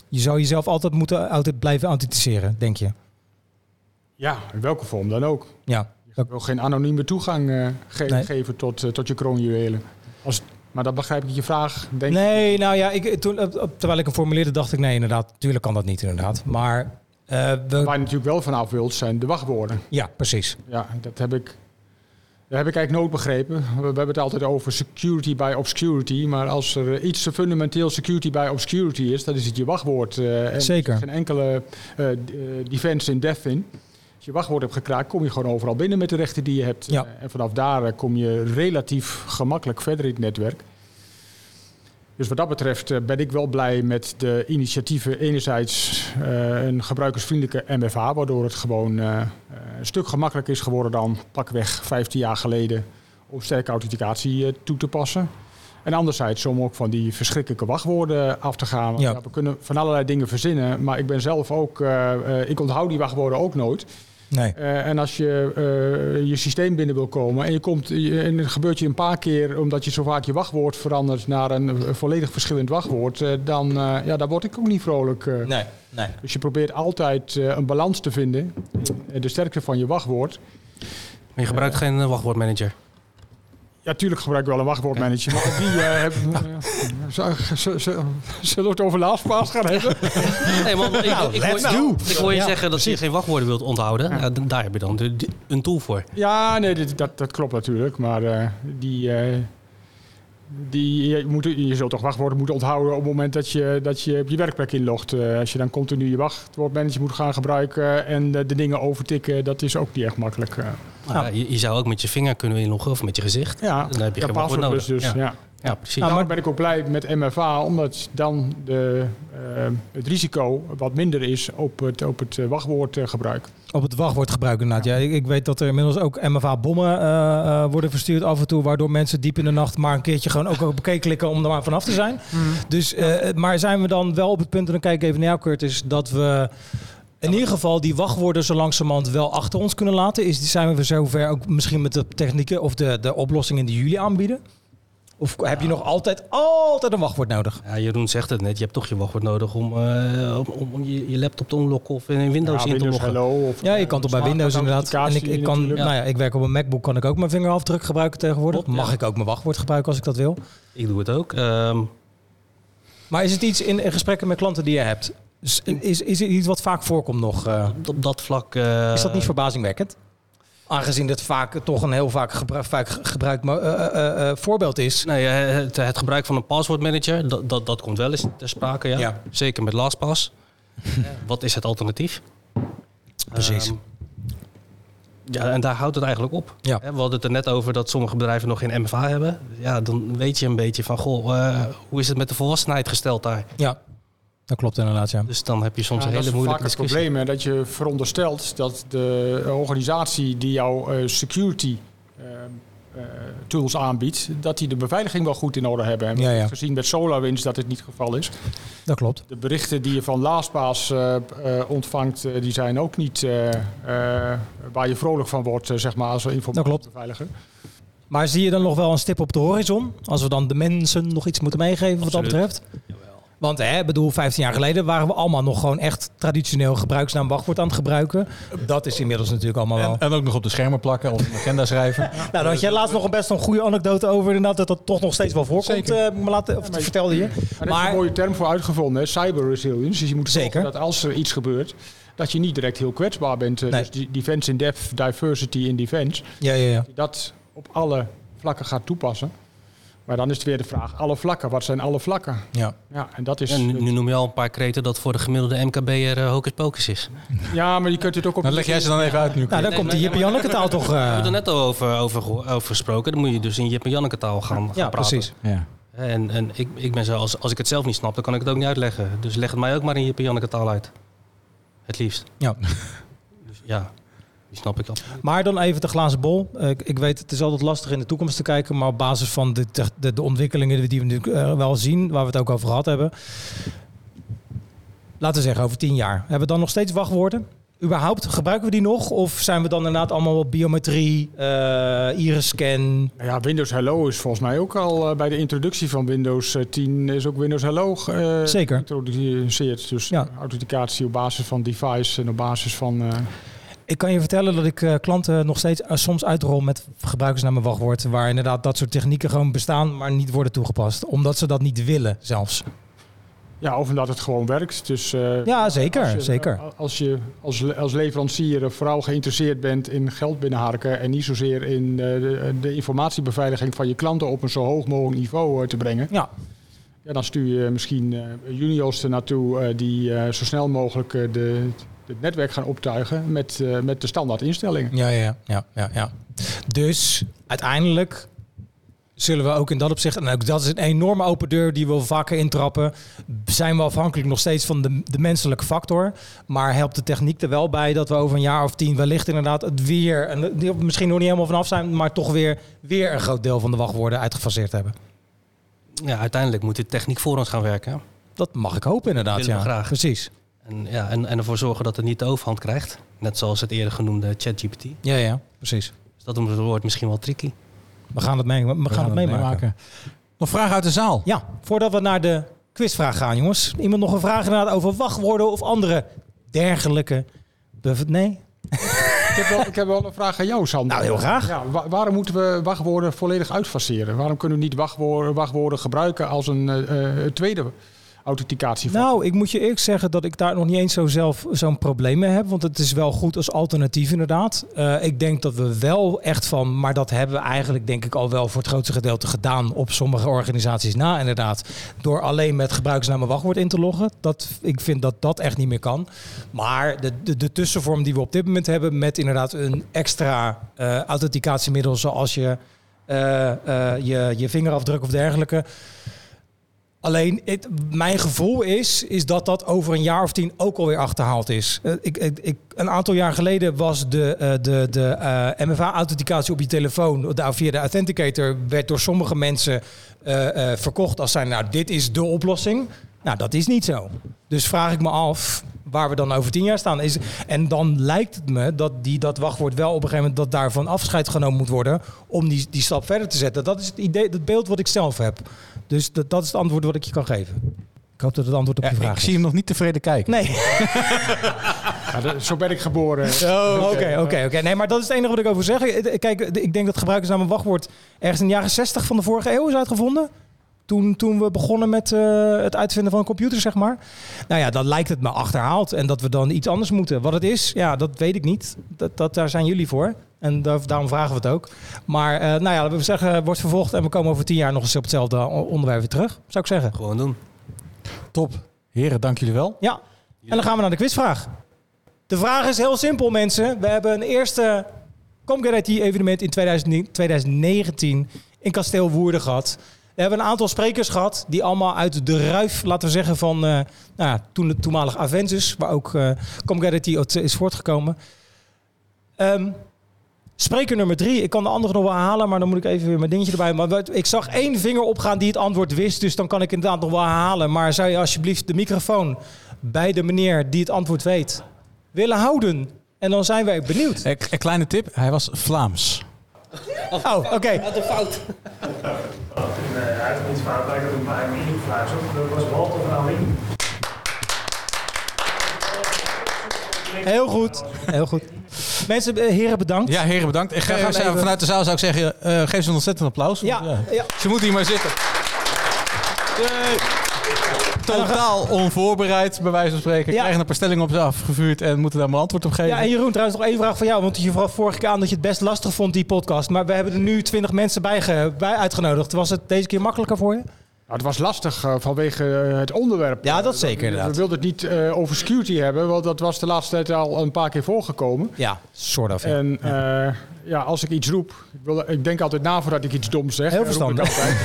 Je zou jezelf altijd moeten altijd blijven authenticeren, denk je? Ja, in welke vorm dan ook. Ja. Je wil geen anonieme toegang eh, ge- Nee. geven tot, eh, tot je kroonjuwelen. Als, maar dat begrijp ik je vraag. Denk Nee, nou ja, ik, toen, op- op- terwijl ik hem formuleerde, dacht ik nee, inderdaad, natuurlijk kan dat niet, inderdaad. Maar eh, we, Waar je natuurlijk wel vanaf wilt, zijn de wachtwoorden. ja, precies. Ja, dat heb ik, dat heb ik eigenlijk nooit begrepen. We, we hebben het altijd over security by obscurity. Maar als er iets fundamenteel security by obscurity is, dan is het je wachtwoord. eh, en Zeker. Er is geen enkele eh, eh, defense in depth in. Als je wachtwoord hebt gekraakt, kom je gewoon overal binnen met de rechten die je hebt. Ja. Eh, en vanaf daar eh, kom je relatief gemakkelijk verder in het netwerk. Dus wat dat betreft eh, ben ik wel blij met de initiatieven. Enerzijds een gebruikersvriendelijke MFA, waardoor het gewoon een stuk gemakkelijker is geworden dan pakweg 15 jaar geleden om sterke authenticatie toe te passen. En anderzijds om ook van die verschrikkelijke wachtwoorden af te gaan. Want Ja. ja, we kunnen van allerlei dingen verzinnen, maar ik ben zelf ook, ik onthoud die wachtwoorden ook nooit. Nee. Eh, en als je eh, je systeem binnen wil komen en, je komt, je- en het gebeurt je een paar keer omdat je zo vaak je wachtwoord verandert naar een volledig verschillend wachtwoord, eh, dan, eh, ja, daar word ik ook niet vrolijk. eh. Nee, nee. Dus je probeert altijd eh, een balans te vinden in de sterkte van je wachtwoord. Maar je gebruikt geen wachtwoordmanager. Ja, tuurlijk gebruik ik wel een wachtwoordmanager, maar die Zullen we het over LastPass gaan hebben? [laughs] Nee, man, ik, ik, ik, let's hoor, do. ik hoor je Ja, zeggen dat je geen wachtwoorden wilt onthouden. Ja, d- daar heb je dan de- de- een tool voor. Ja, nee, dat klopt natuurlijk. Maar eh, die, eh, die, je, moet, je zult toch wachtwoorden moeten onthouden op het moment dat je, dat je op je werkplek inlogt. Eh, als je dan continu je wachtwoordmanager moet gaan gebruiken en de, de dingen overtikken, dat is ook niet echt makkelijk. eh. Ja, je, je zou ook met je vinger kunnen inloggen of met je gezicht. ja, Dan heb je ja, geen wachtwoord nodig. dus. Ja. Ja. Ja, precies. Nou, Daarom maar- ben ik ook blij met MFA, omdat dan de, eh, het risico wat minder is op het, op het eh, wachtwoordgebruik. Op het wachtwoord gebruiken inderdaad. Ja, ik, ik weet dat er inmiddels ook MFA-bommen eh, eh, worden verstuurd af en toe, waardoor mensen diep in de nacht maar een keertje gewoon ook op oké klikken om er maar vanaf te zijn. Dus, eh, maar zijn we dan wel op het punt, en dan kijk ik even naar jou Curtis, dat we in ieder geval die wachtwoorden zo langzamerhand wel achter ons kunnen laten? Is, zijn we zover ook misschien met de technieken of de, de oplossingen die jullie aanbieden? Of heb je nog altijd, altijd een wachtwoord nodig? Ja, Jeroen zegt het net, je hebt toch je wachtwoord nodig om, eh, om, om je, je laptop te unlocken of in Windows Ja, in te Windows loggen. Hello. Of, Ja, je kan toch bij Windows inderdaad. En ik, ik, kan, natuurlijk. nou ja, ik werk op een MacBook, kan ik ook mijn vingerafdruk gebruiken tegenwoordig. Klopt, ja. Mag ik ook mijn wachtwoord gebruiken als ik dat wil? Ik doe het ook. Ehm, Maar is het iets in, in gesprekken met klanten die je hebt? Is, is, is het iets wat vaak voorkomt nog? eh? op dat vlak... eh, is dat niet verbazingwekkend? Aangezien het vaak toch een heel vaak, gebru vaak gebruikt eh, eh, eh, voorbeeld is. Nee, het, het gebruik van een passwordmanager, dat, dat, dat komt wel eens ter sprake, ja. Ja. Zeker met LastPass. [laughs] Wat is het alternatief? Precies. Ehm, ja, en daar houdt het eigenlijk op. Ja. We hadden het er net over dat sommige bedrijven nog geen MFA hebben. Ja, dan weet je een beetje van, goh, hoe is het met de volwassenheid gesteld daar? Ja, dat klopt inderdaad, ja. Dus dan heb je soms Ja, een dat hele is moeilijke vaak het discussie. probleem, hè, dat je veronderstelt dat de organisatie die jouw eh, security eh, eh, tools aanbiedt, dat die de beveiliging wel goed in orde hebben. En we Ja, ja. hebben gezien met SolarWinds dat dit niet het geval is. Dat klopt. De berichten die je van LastPass eh, eh, ontvangt, die zijn ook niet eh, eh, waar je vrolijk van wordt, zeg maar, als Dat klopt. informatiebeveiliger. Maar zie je dan nog wel een stip op de horizon? Als we dan de mensen nog iets moeten meegeven wat dat betreft? Want hè, ik bedoel, 15 jaar geleden waren we allemaal nog gewoon echt traditioneel gebruiksnaam wachtwoord aan het gebruiken. Dat is inmiddels natuurlijk allemaal wel. En, en ook nog op de schermen plakken of een agenda schrijven. [laughs] Nou, daar had jij laatst nog een best een goede anekdote over. Inderdaad, dat dat toch nog steeds wel voorkomt. Zeker. eh, me laten, of vertelde je. Daar is Maar- een mooie term voor uitgevonden, hè, cyber resilience. Dus je moet Zeker. zorgen dat als er iets gebeurt, dat je niet direct heel kwetsbaar bent. Eh, Nee. Dus die defense in depth, diversity in defense. Ja, ja, ja. dat op alle vlakken gaat toepassen. Maar dan is het weer de vraag, alle vlakken, wat zijn alle vlakken? ja. Ja, en dat is... En nu, nu noem je al een paar kreten dat voor de gemiddelde MKB'er uh, hocus pocus is. Ja, maar je kunt het ook op... Dan leg jij ze dan even uit nu. Nou, dan Nee, komt nee, die Jip Janneke taal toch... We eh, hebben er net al over, over, gesproken. Dan moet je dus in Jip en Janneke taal gaan, gaan ja, praten. precies. Ja. En, en ik, ik ben zo, als, als ik het zelf niet snap, dan kan ik het ook niet uitleggen. Dus leg het mij ook maar in Jip en Janneke taal uit. Het liefst. Ja. Dus ja, die snap ik al. Maar dan even de glazen bol. Eh, ik, ik weet, het is altijd lastig in de toekomst te kijken. Maar op basis van de, de, de ontwikkelingen die we nu eh, wel zien, waar we het ook over gehad hebben. Laten we zeggen, over tien jaar. Hebben we dan nog steeds wachtwoorden? Überhaupt, gebruiken we die nog? Of zijn we dan inderdaad allemaal op biometrie, eh iris-scan? Ja, Windows Hello is volgens mij ook al bij de introductie van Windows eh, 10 is ook Windows Hello eh, Zeker. geïntroduceerd. Dus Ja. authenticatie op basis van device en op basis van... Ik kan je vertellen dat ik eh, klanten nog steeds eh, soms uitrol met gebruikersnaam en wachtwoord. Waar inderdaad dat soort technieken gewoon bestaan, maar niet worden toegepast. Omdat ze dat niet willen zelfs. ja, of omdat het gewoon werkt. Dus, eh, Ja, zeker, Als je, zeker. Als je als, als leverancier vooral geïnteresseerd bent in geld binnenharken en niet zozeer in de, de informatiebeveiliging van je klanten op een zo hoog mogelijk niveau te brengen, Ja, ja, dan stuur je misschien juniors er naartoe die zo snel mogelijk de, het netwerk gaan optuigen met, eh, met de standaard instellingen. Ja, ja, ja, ja, ja. Dus uiteindelijk zullen we ook in dat opzicht, en ook dat is een enorme open deur die we vaker intrappen, zijn we afhankelijk nog steeds van de, de menselijke factor. Maar helpt de techniek er wel bij dat we over een jaar of tien wellicht inderdaad het weer, en misschien nog niet helemaal vanaf zijn, maar toch weer, weer een groot deel van de wachtwoorden uitgefaseerd hebben. Ja, uiteindelijk moet de techniek voor ons gaan werken. Dat mag ik hopen inderdaad, ja. graag. Precies. En, ja, en, en ervoor zorgen dat het niet de overhand krijgt. Net zoals het eerder genoemde ChatGPT. Ja, ja, precies. Dus dat wordt misschien wel tricky. We gaan het, mee, we gaan het meemaken. Nog vragen uit de zaal? Ja, voordat we naar de quizvraag gaan, jongens. Iemand nog een vraag inderdaad over wachtwoorden of andere dergelijke... Nee? [laughs] Ik heb, wel, ik heb wel een vraag aan jou, Sander. Nou, heel graag. Ja, wa- waarom moeten we wachtwoorden volledig uitfaseren? Waarom kunnen we niet wachtwoorden, wachtwoorden gebruiken als een eh, eh, tweede authenticatie? Nou, ik moet je eerlijk zeggen dat ik daar nog niet eens zo zelf zo'n probleem mee heb. Want het is wel goed als alternatief inderdaad. Eh, ik denk dat we wel echt van, maar dat hebben we eigenlijk denk ik al wel voor het grootste gedeelte gedaan op sommige organisaties na inderdaad. Door alleen met gebruikersnaam en wachtwoord in te loggen. Dat, ik vind dat dat echt niet meer kan. Maar de, de, de tussenvorm die we op dit moment hebben met inderdaad een extra eh authenticatiemiddel zoals je... eh, je, je vingerafdruk of dergelijke. Alleen, het, mijn gevoel is, is dat dat over een jaar of tien ook alweer achterhaald is. Eh, ik, ik, ik, een aantal jaar geleden was de, eh, de, de eh, MFA-authenticatie op je telefoon, de, via de Authenticator, werd door sommige mensen verkocht als zijn, nou, dit is de oplossing. Nou, dat is niet zo. Dus vraag ik me af waar we dan over tien jaar staan. Is, en dan lijkt het me dat die, dat wachtwoord wel op een gegeven moment dat daarvan afscheid genomen moet worden om die, die stap verder te zetten. Dat is het idee, het beeld wat ik zelf heb. Dus dat, dat is het antwoord wat ik je kan geven. Ik hoop dat het antwoord op Ja, je vraag ik is. zie hem nog niet tevreden kijken. Nee. [laughs] Ja, dat- zo ben ik geboren. Oké, oké, oké. Nee, maar dat is het enige wat ik over zeg. Kijk, ik denk dat gebruikersnaam en wachtwoord ergens in de jaren 60 van de vorige eeuw is uitgevonden. Toen, toen we begonnen met eh, het uitvinden van een computer, zeg maar. Nou ja, dan lijkt het me achterhaald. En dat we dan iets anders moeten. Wat het is, ja, dat weet ik niet. Dat, dat, daar zijn jullie voor. En daar- daarom vragen we het ook. Maar eh, nou ja, we zeggen, wordt vervolgd. En we komen over tien jaar nog eens op hetzelfde onderwerp weer terug. Zou ik zeggen. Gewoon doen. Top. Heren, dank jullie wel. Ja, en dan gaan we naar de quizvraag. De vraag is heel simpel, mensen. We hebben een eerste Comget IT-evenement in 2000 2019 in Kasteel Woerden gehad. We hebben een aantal sprekers gehad die allemaal uit de ruif, laten we zeggen, van eh, nou ja, toen het toenmalig Aventus, waar ook eh uit is voortgekomen. Ehm, spreker nummer drie, ik kan de andere nog wel herhalen, maar dan moet ik even weer mijn dingetje erbij. Maar ik zag één vinger opgaan die het antwoord wist, dus dan kan ik inderdaad nog wel herhalen. Maar zou je alsjeblieft de microfoon bij de meneer die het antwoord weet willen houden? En dan zijn wij benieuwd. Een een kleine tip, hij was Vlaams. Oh, oké. Nee, hij had niet fout, ik had een paar mini-vragen. Dat was Walter van Alien. Heel goed. Heel goed. Mensen, eh, heren, bedankt. Ja, heren, bedankt. En gaan ja, even- Vanuit de zaal zou ik zeggen, eh, geef ze een ontzettend applaus. want, Ja, ja. Ze moeten hier maar zitten. Totaal onvoorbereid, bij wijze van spreken. Krijgen een paar stellingen op ze afgevuurd en moeten daar maar antwoord op geven. Ja, en Jeroen, trouwens nog één vraag van jou. Want je vroeg vorige keer aan dat je het best lastig vond, die podcast. Maar we hebben er nu twintig mensen bij, bij uitgenodigd. Was het deze keer makkelijker voor je? Nou, het was lastig eh, vanwege eh, het onderwerp. Ja, dat zeker, we- inderdaad. We wilden het niet eh, over security hebben, want dat was de laatste tijd al een paar keer voorgekomen. Ja, soort of. ja. En eh, ja, als ik iets roep, ik, wil, ik denk altijd na voordat ik iets doms zeg. Heel verstandig. altijd.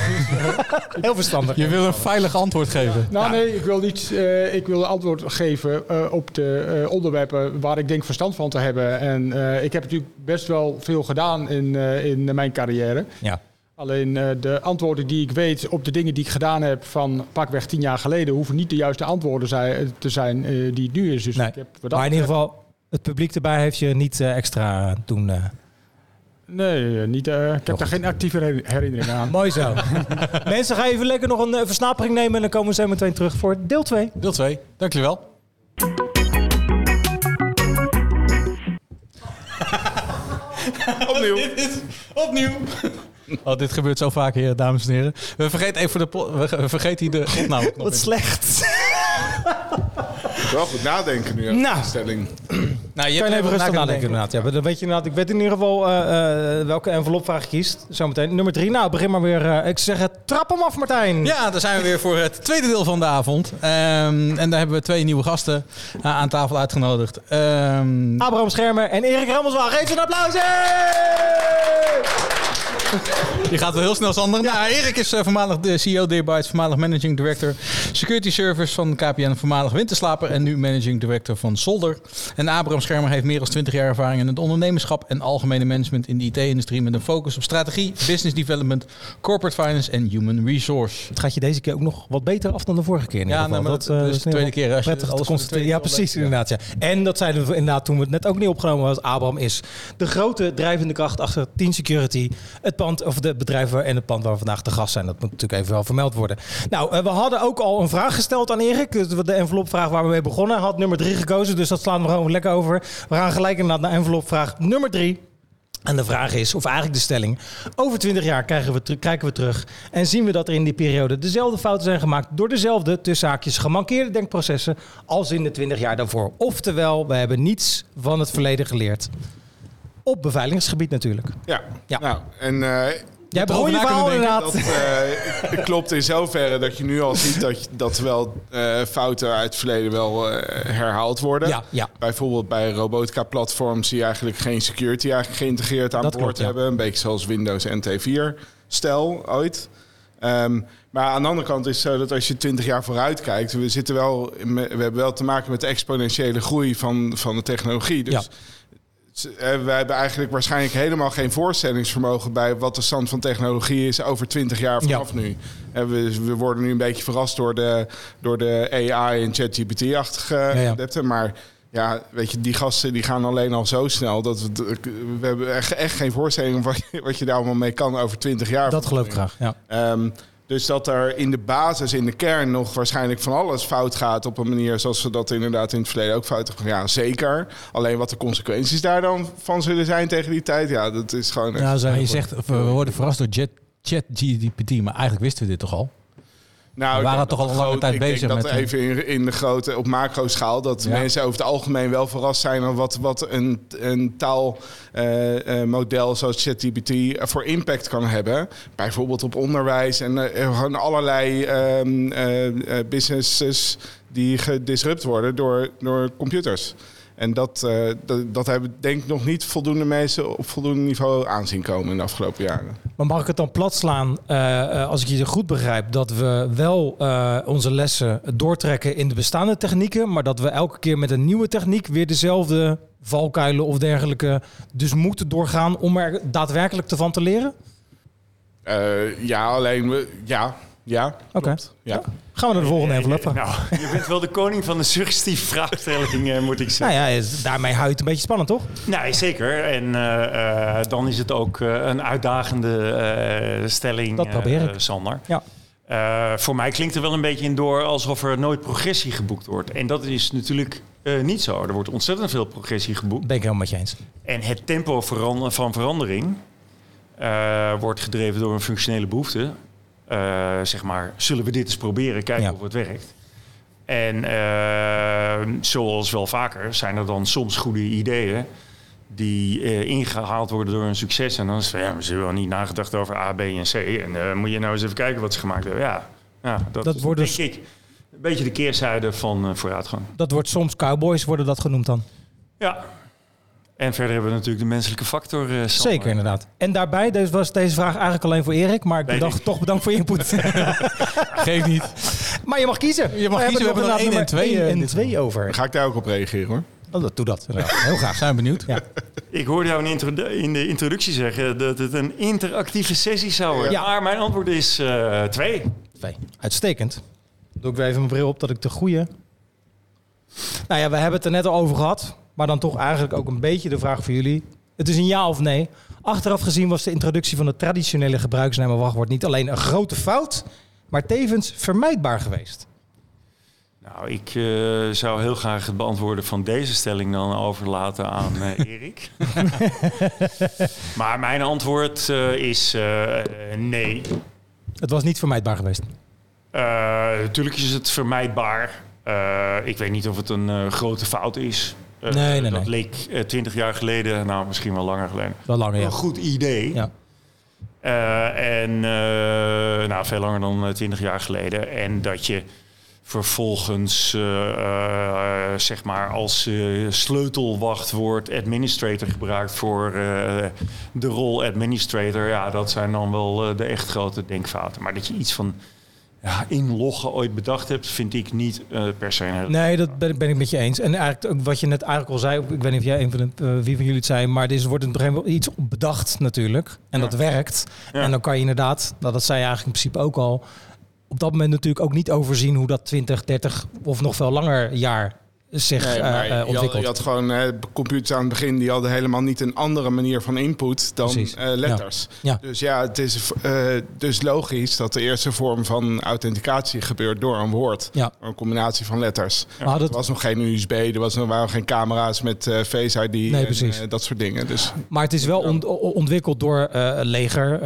[laughs] Heel verstandig. Je wil een veilig antwoord geven. Nou nee, ik wil niet. eh, ik wil een antwoord geven eh, op de eh, onderwerpen waar ik denk verstand van te hebben. En eh, ik heb natuurlijk best wel veel gedaan in, eh, in mijn carrière. Ja. Alleen eh, de antwoorden die ik weet op de dingen die ik gedaan heb van pakweg tien jaar geleden, hoeven niet de juiste antwoorden zijn, te zijn eh, die het nu is. Dus Nee. ik heb Maar in ieder geval, het publiek erbij heeft je niet eh, extra doen. eh. Nee, niet, eh, ik heb daar geen actieve her- herinnering aan. [laughs] Mooi zo. [laughs] Mensen, ga even lekker nog een versnapering nemen. En dan komen we zo meteen terug voor deel 2. Deel 2. Dank jullie wel. [laughs] Opnieuw. Opnieuw. [laughs] Oh, dit gebeurt zo vaak hier, dames en heren. We vergeten even de we vergeten hier de [laughs] opname. Wat slecht. Wel goed nadenken nu. Nou. Nou. Stelling. [clears throat] Nou, je Kan je even rustig na nadenken inderdaad. Ja, dan weet je inderdaad. Ik weet in ieder geval eh, eh, welke envelopvraag je kiest. Zometeen. Nummer drie. Nou, begin maar weer. eh, ik zeg het. Trap hem af, Martijn. Ja, daar zijn we weer voor het tweede deel van de avond. Ehm, en daar hebben we twee nieuwe gasten aan tafel uitgenodigd. Ehm, Abraham Schermer en Erik Rammelswaal. Geef ze een applaus. Hey! [laughs] Die gaat wel heel snel, Sander. Nou, Erik is eh, voormalig de CEO Deerbytes, voormalig managing director security service van KPN, voormalig winterslaper en nu managing director van Solder. En Abraham Schermer heeft meer dan 20 jaar ervaring in het ondernemerschap en algemene management in de IT-industrie met een focus op strategie, business development, corporate finance en human resource. Het gaat je deze keer ook nog wat beter af dan de vorige keer. In Ja, nee, maar dat- eh, dus is de tweede keer, als je alles constateren. Ja, precies. Inderdaad, ja. En dat zeiden we inderdaad toen we het net ook niet opgenomen was. Abraham is de grote drijvende kracht achter Team Security. Het pand, of de bedrijven en het pand waar we vandaag te gast zijn. Dat moet natuurlijk even wel vermeld worden. Nou, eh, we hadden ook al een vraag gesteld aan Erik. Dus De envelopvraag waar we mee begonnen. Had nummer drie gekozen, dus dat slaan we gewoon lekker over. We gaan gelijk naar envelopvraag nummer drie. En de vraag is, of eigenlijk de stelling, over 20 jaar krijgen we, kijken we terug en zien we dat er in die periode dezelfde fouten zijn gemaakt door dezelfde, tussen haakjes, gemankeerde denkprocessen als in de 20 jaar daarvoor. Oftewel, we hebben niets van het verleden geleerd. Op beveiligingsgebied natuurlijk. Ja. Ja. Nou, en eh, Jij begon je verhaal inderdaad. Dat eh, [laughs] klopt in zoverre dat je nu al ziet dat, dat wel eh, fouten uit het verleden wel herhaald worden. Ja, ja. Bijvoorbeeld bij robotica-platforms die eigenlijk geen security eigenlijk geïntegreerd aan Dat boord klopt, ja. hebben. Een beetje zoals Windows NT4-stel ooit. Ehm, maar aan de andere kant is het zo dat als je 20 jaar vooruit kijkt, we, zitten wel, we hebben wel te maken met de exponentiële groei van, van de technologie. Dus Ja. Z- eh, hebben eigenlijk waarschijnlijk helemaal geen voorstellingsvermogen bij wat de stand van technologie is over 20 jaar vanaf nu. Eh, we, we worden nu een beetje verrast door de, door de AI en ChatGPT-achtige ja. maar ja, weet je, die gasten die gaan alleen al zo snel dat we, we hebben echt, echt geen voorstelling van [laughs] wat je, daar allemaal mee kan over 20 jaar. Dat geloof ik graag, ja. Ehm, dus dat er in de basis, in de kern, nog waarschijnlijk van alles fout gaat op een manier zoals we dat inderdaad in het verleden ook fout hebben. Ja, zeker. Alleen wat de consequenties daar dan van zullen zijn tegen die tijd, ja, dat is gewoon. Maar je zegt, we worden verrast door Jet, ChatGPT, maar eigenlijk wisten we dit toch al? Nou, We waren toch dat al de lange tijd denk bezig dat met, eh, even in, in de grote, op macro-schaal, dat Ja. mensen over het algemeen wel verrast zijn aan wat, wat een, een taalmodel zoals ChatGPT eh, voor impact kan hebben. Bijvoorbeeld op onderwijs en eh, gewoon allerlei ehm, eh, eh, businesses die gedisrupt worden door, door computers. En dat, eh, dat, dat hebben denk ik nog niet voldoende mensen op voldoende niveau aanzien komen in de afgelopen jaren. Maar mag ik het dan plat slaan, eh, eh, als ik je goed begrijp, dat we wel onze lessen doortrekken in de bestaande technieken, maar dat we elke keer met een nieuwe techniek weer dezelfde valkuilen of dergelijke dus moeten doorgaan om er daadwerkelijk te van te leren? Ja, alleen we, ja, ja. Oké. Ja. Gaan we naar de volgende envelop. Nou, je bent wel de koning van de suggestieve vraagstelling, eh, moet ik Nou zeggen. ja, is- daarmee houdt het een beetje spannend, toch? Nee, zeker. En eh, eh, dan is het ook eh, een uitdagende eh, stelling, Dat probeer eh, ik. Sander. Ja. Eh, voor mij klinkt er wel een beetje in door alsof er nooit progressie geboekt wordt. En dat is natuurlijk eh, niet zo. Er wordt ontzettend veel progressie geboekt. Ben ik helemaal met je eens. En het tempo van verandering eh, wordt gedreven door een functionele behoefte. Eh, zeg maar, zullen we dit eens proberen, kijken Ja. of het werkt. En eh, zoals wel vaker zijn er dan soms goede ideeën die eh, ingehaald worden door een succes. En dan is het ja, ze hebben wel niet nagedacht over A, B en C. En moet je nou eens even kijken wat ze gemaakt hebben. Ja, ja dat, Dat is wordt denk dus- ik een beetje de keerzijde van vooruitgang. Dat wordt soms cowboys, worden dat genoemd dan. Ja. En verder hebben we natuurlijk de menselijke factor. eh. Zeker, inderdaad. En daarbij deze was deze vraag eigenlijk alleen voor Erik, maar ik Weet bedacht ik. toch bedankt voor je input. [laughs] Geef niet. maar je mag kiezen. Je mag kiezen, we hebben er nog één en twee, eh, en twee over. Dan ga ik daar ook op reageren hoor. Oh, dat, doe dat. Heel graag. Zijn we benieuwd. Ja. Ik hoorde jou in de introductie zeggen dat het een interactieve sessie zou worden. Ja. Maar mijn antwoord is eh, twee. Twee. Uitstekend. Doe ik weer even mijn bril op dat ik de goede. Nou ja, we hebben het er net al over gehad. Maar dan toch eigenlijk ook een beetje de vraag voor jullie. Het is een ja of nee. Achteraf gezien was de introductie van het traditionele gebruiksnaam en wachtwoord niet alleen een grote fout, maar tevens vermijdbaar geweest. Nou, ik eh, zou heel graag het beantwoorden van deze stelling dan overlaten aan eh, [laughs] Erik. maar mijn antwoord eh, is nee. Het was niet vermijdbaar geweest. Natuurlijk is het vermijdbaar. Ik weet niet of het een grote fout is. Eh, Nee, nee, dat nee. leek twintig jaar geleden, nou misschien wel langer geleden, Wel langer, ja. een goed idee. Ja. Eh, en eh, nou, veel langer dan twintig jaar geleden. En dat je vervolgens, eh, eh, zeg maar, als eh, sleutelwachtwoord administrator gebruikt voor eh, de rol administrator. Ja, dat zijn dan wel eh, de echt grote denkfouten. Maar dat je iets van ja, inloggen ooit bedacht hebt, vind ik niet eh, per se een Nee, dat ben, ben ik met je eens. En eigenlijk ook wat je net eigenlijk al zei, ik weet niet of jij een van de, eh, wie van jullie het zei, maar er wordt in het begin wel iets bedacht natuurlijk. En dat werkt. Ja. En dan kan je inderdaad, nou, dat zei je eigenlijk in principe ook al, op dat moment natuurlijk ook niet overzien hoe dat 20, 30 of nog veel langer jaar zich Nee, eh, eh, je, had, ontwikkelt. je had gewoon computers aan het begin, die hadden helemaal niet een andere manier van input dan eh, letters. Ja. Dus ja, het is dus logisch dat de eerste vorm van authenticatie gebeurt door een woord. Ja. Een combinatie van letters. Maar Er was nog geen USB, er, was, er waren geen camera's met Face ID Nee, en dat soort dingen. Dus Maar het is wel ontwikkeld door leger,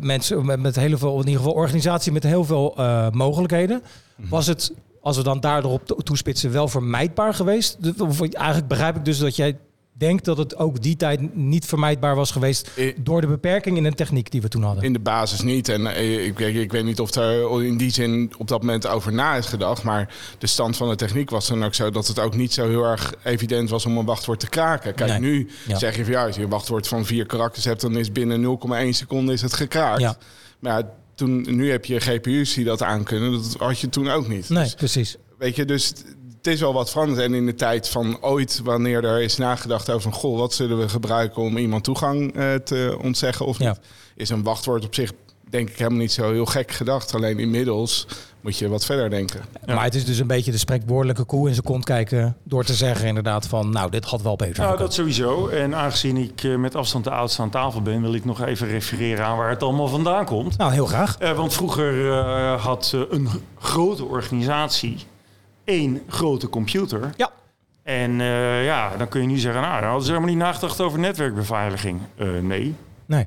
mensen met, met heel veel, in ieder geval organisatie met heel veel mogelijkheden. Was het, als we dan daardoor op to- toespitsen, wel vermijdbaar geweest? Of Eigenlijk begrijp ik dus dat jij denk dat het ook die tijd niet vermijdbaar was geweest door de beperking in de techniek die we toen hadden. In de basis niet. En eh, ik, weet- ik weet niet of er in die zin op dat moment over na is gedacht. Maar de stand van de techniek was dan ook zo dat het ook niet zo heel erg evident was om een wachtwoord te kraken. Kijk, Nee. nu Ja. zeg je van ja, als je een wachtwoord van vier karakters hebt, dan is binnen 0,1 seconde is het gekraakt. Ja. Maar ja, toen, nu heb je GPU's die dat aankunnen. Dat had je toen ook niet. Nee, Dus, precies. weet je, dus het is wel wat veranderd. En in de tijd van ooit, wanneer er is nagedacht over goh, wat zullen we gebruiken om iemand toegang eh, te ontzeggen of niet... is een wachtwoord op zich denk ik helemaal niet zo heel gek gedacht. Alleen inmiddels moet je wat verder denken. Maar het is dus een beetje de spreekwoordelijke koe in zijn kont kijken... door te zeggen inderdaad van, nou, dit had wel beter Nou, dat sowieso. En aangezien ik eh, met afstand de oudste aan tafel ben, wil ik nog even refereren aan waar het allemaal vandaan komt. Nou, heel graag. Eh, want vroeger eh, had een grote organisatie één grote computer. Ja. En eh, ja, dan kun je nu zeggen, nou, dan hadden ze helemaal niet nagedacht over netwerkbeveiliging. Eh, nee. Nee.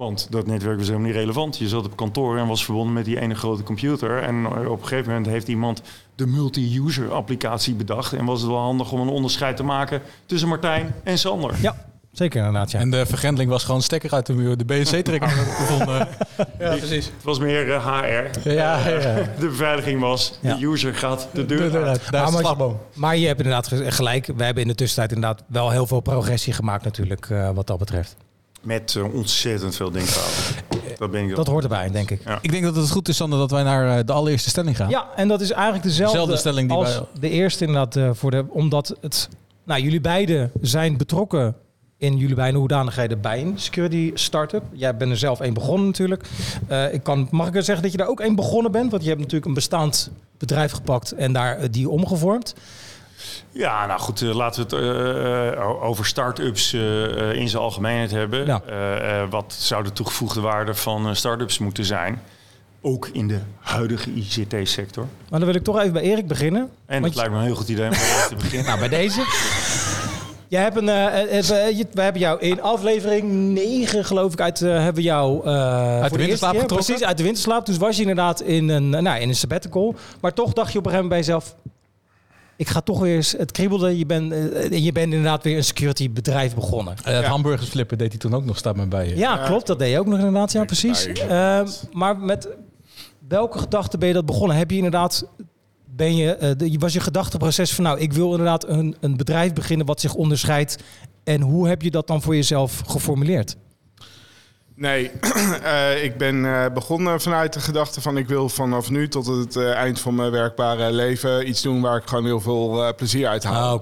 Want dat netwerk was helemaal niet relevant. Je zat op kantoor en was verbonden met die ene grote computer. En eh, op een gegeven moment heeft iemand de multi-user applicatie bedacht. En was het wel handig om een onderscheid te maken tussen Martijn en Sander. Ja, zeker inderdaad. Ja. En de vergrendeling was gewoon stekker uit de muur. De BNC-trekker gevonden. [laughs] Ja, precies. Het was meer eh, HR. Ja, ja, ja. [laughs] De beveiliging was, Ja. de user gaat de deur De deur uit. Daar is de maar, slagboom. maar je hebt inderdaad ge- gelijk. We hebben in de tussentijd inderdaad wel heel veel progressie gemaakt natuurlijk eh, wat dat betreft. Met eh, ontzettend veel denkfouten. Dat ben ik Dat hoort erbij, denk ik. Ja. Ik denk dat het goed is, Sander, dat wij naar eh, de allereerste stelling gaan. Ja, en dat is eigenlijk dezelfde Dezelfde stelling die als wij- de eerste inderdaad. eh, voor de, omdat het, nou, jullie beiden zijn betrokken in jullie beide hoedanigheden bij een security startup. Jij bent er zelf één begonnen natuurlijk. Eh, ik kan, mag ik wel zeggen dat je daar ook één begonnen bent? Want je hebt natuurlijk een bestaand bedrijf gepakt en daar eh, die omgevormd. Ja, nou goed, eh, laten we het eh, eh, over start-ups in zijn algemeenheid hebben. Ja. Eh, eh, wat zou de toegevoegde waarde van eh, start-ups moeten zijn? Ook in de huidige ICT-sector. Maar dan wil ik toch even bij Erik beginnen. En dat je- lijkt me een heel goed idee om te [laughs] beginnen. Nou, bij deze. Jij hebt een, we, je- we hebben jou in aflevering 9, geloof ik, uit, hebben we jou eh, voor winterslaap getrokken? Precies, uit de winterslaap. Dus was je inderdaad in een, nou, in een sabbatical. Maar toch dacht je op een gegeven moment bij jezelf... Ik ga toch weer eens... Het kriebelde. Je bent, eh, je bent inderdaad weer een security bedrijf begonnen. Eh, het hamburgers flippen deed hij toen ook nog, staat me bij je. Ja, klopt. Dat deed je ook nog inderdaad. Ja, precies. Eh, maar met welke gedachte ben je dat begonnen? Heb je inderdaad... Ben je, eh, de- was je gedachteproces van... Nou, ik wil inderdaad een, een bedrijf beginnen wat zich onderscheidt. En hoe heb je dat dan voor jezelf geformuleerd? Nee, [clears throat] eh, ik ben eh, begonnen vanuit de gedachte van ik wil vanaf nu tot het eh, eind van mijn werkbare leven iets doen waar ik gewoon heel veel plezier uit haal. Ah.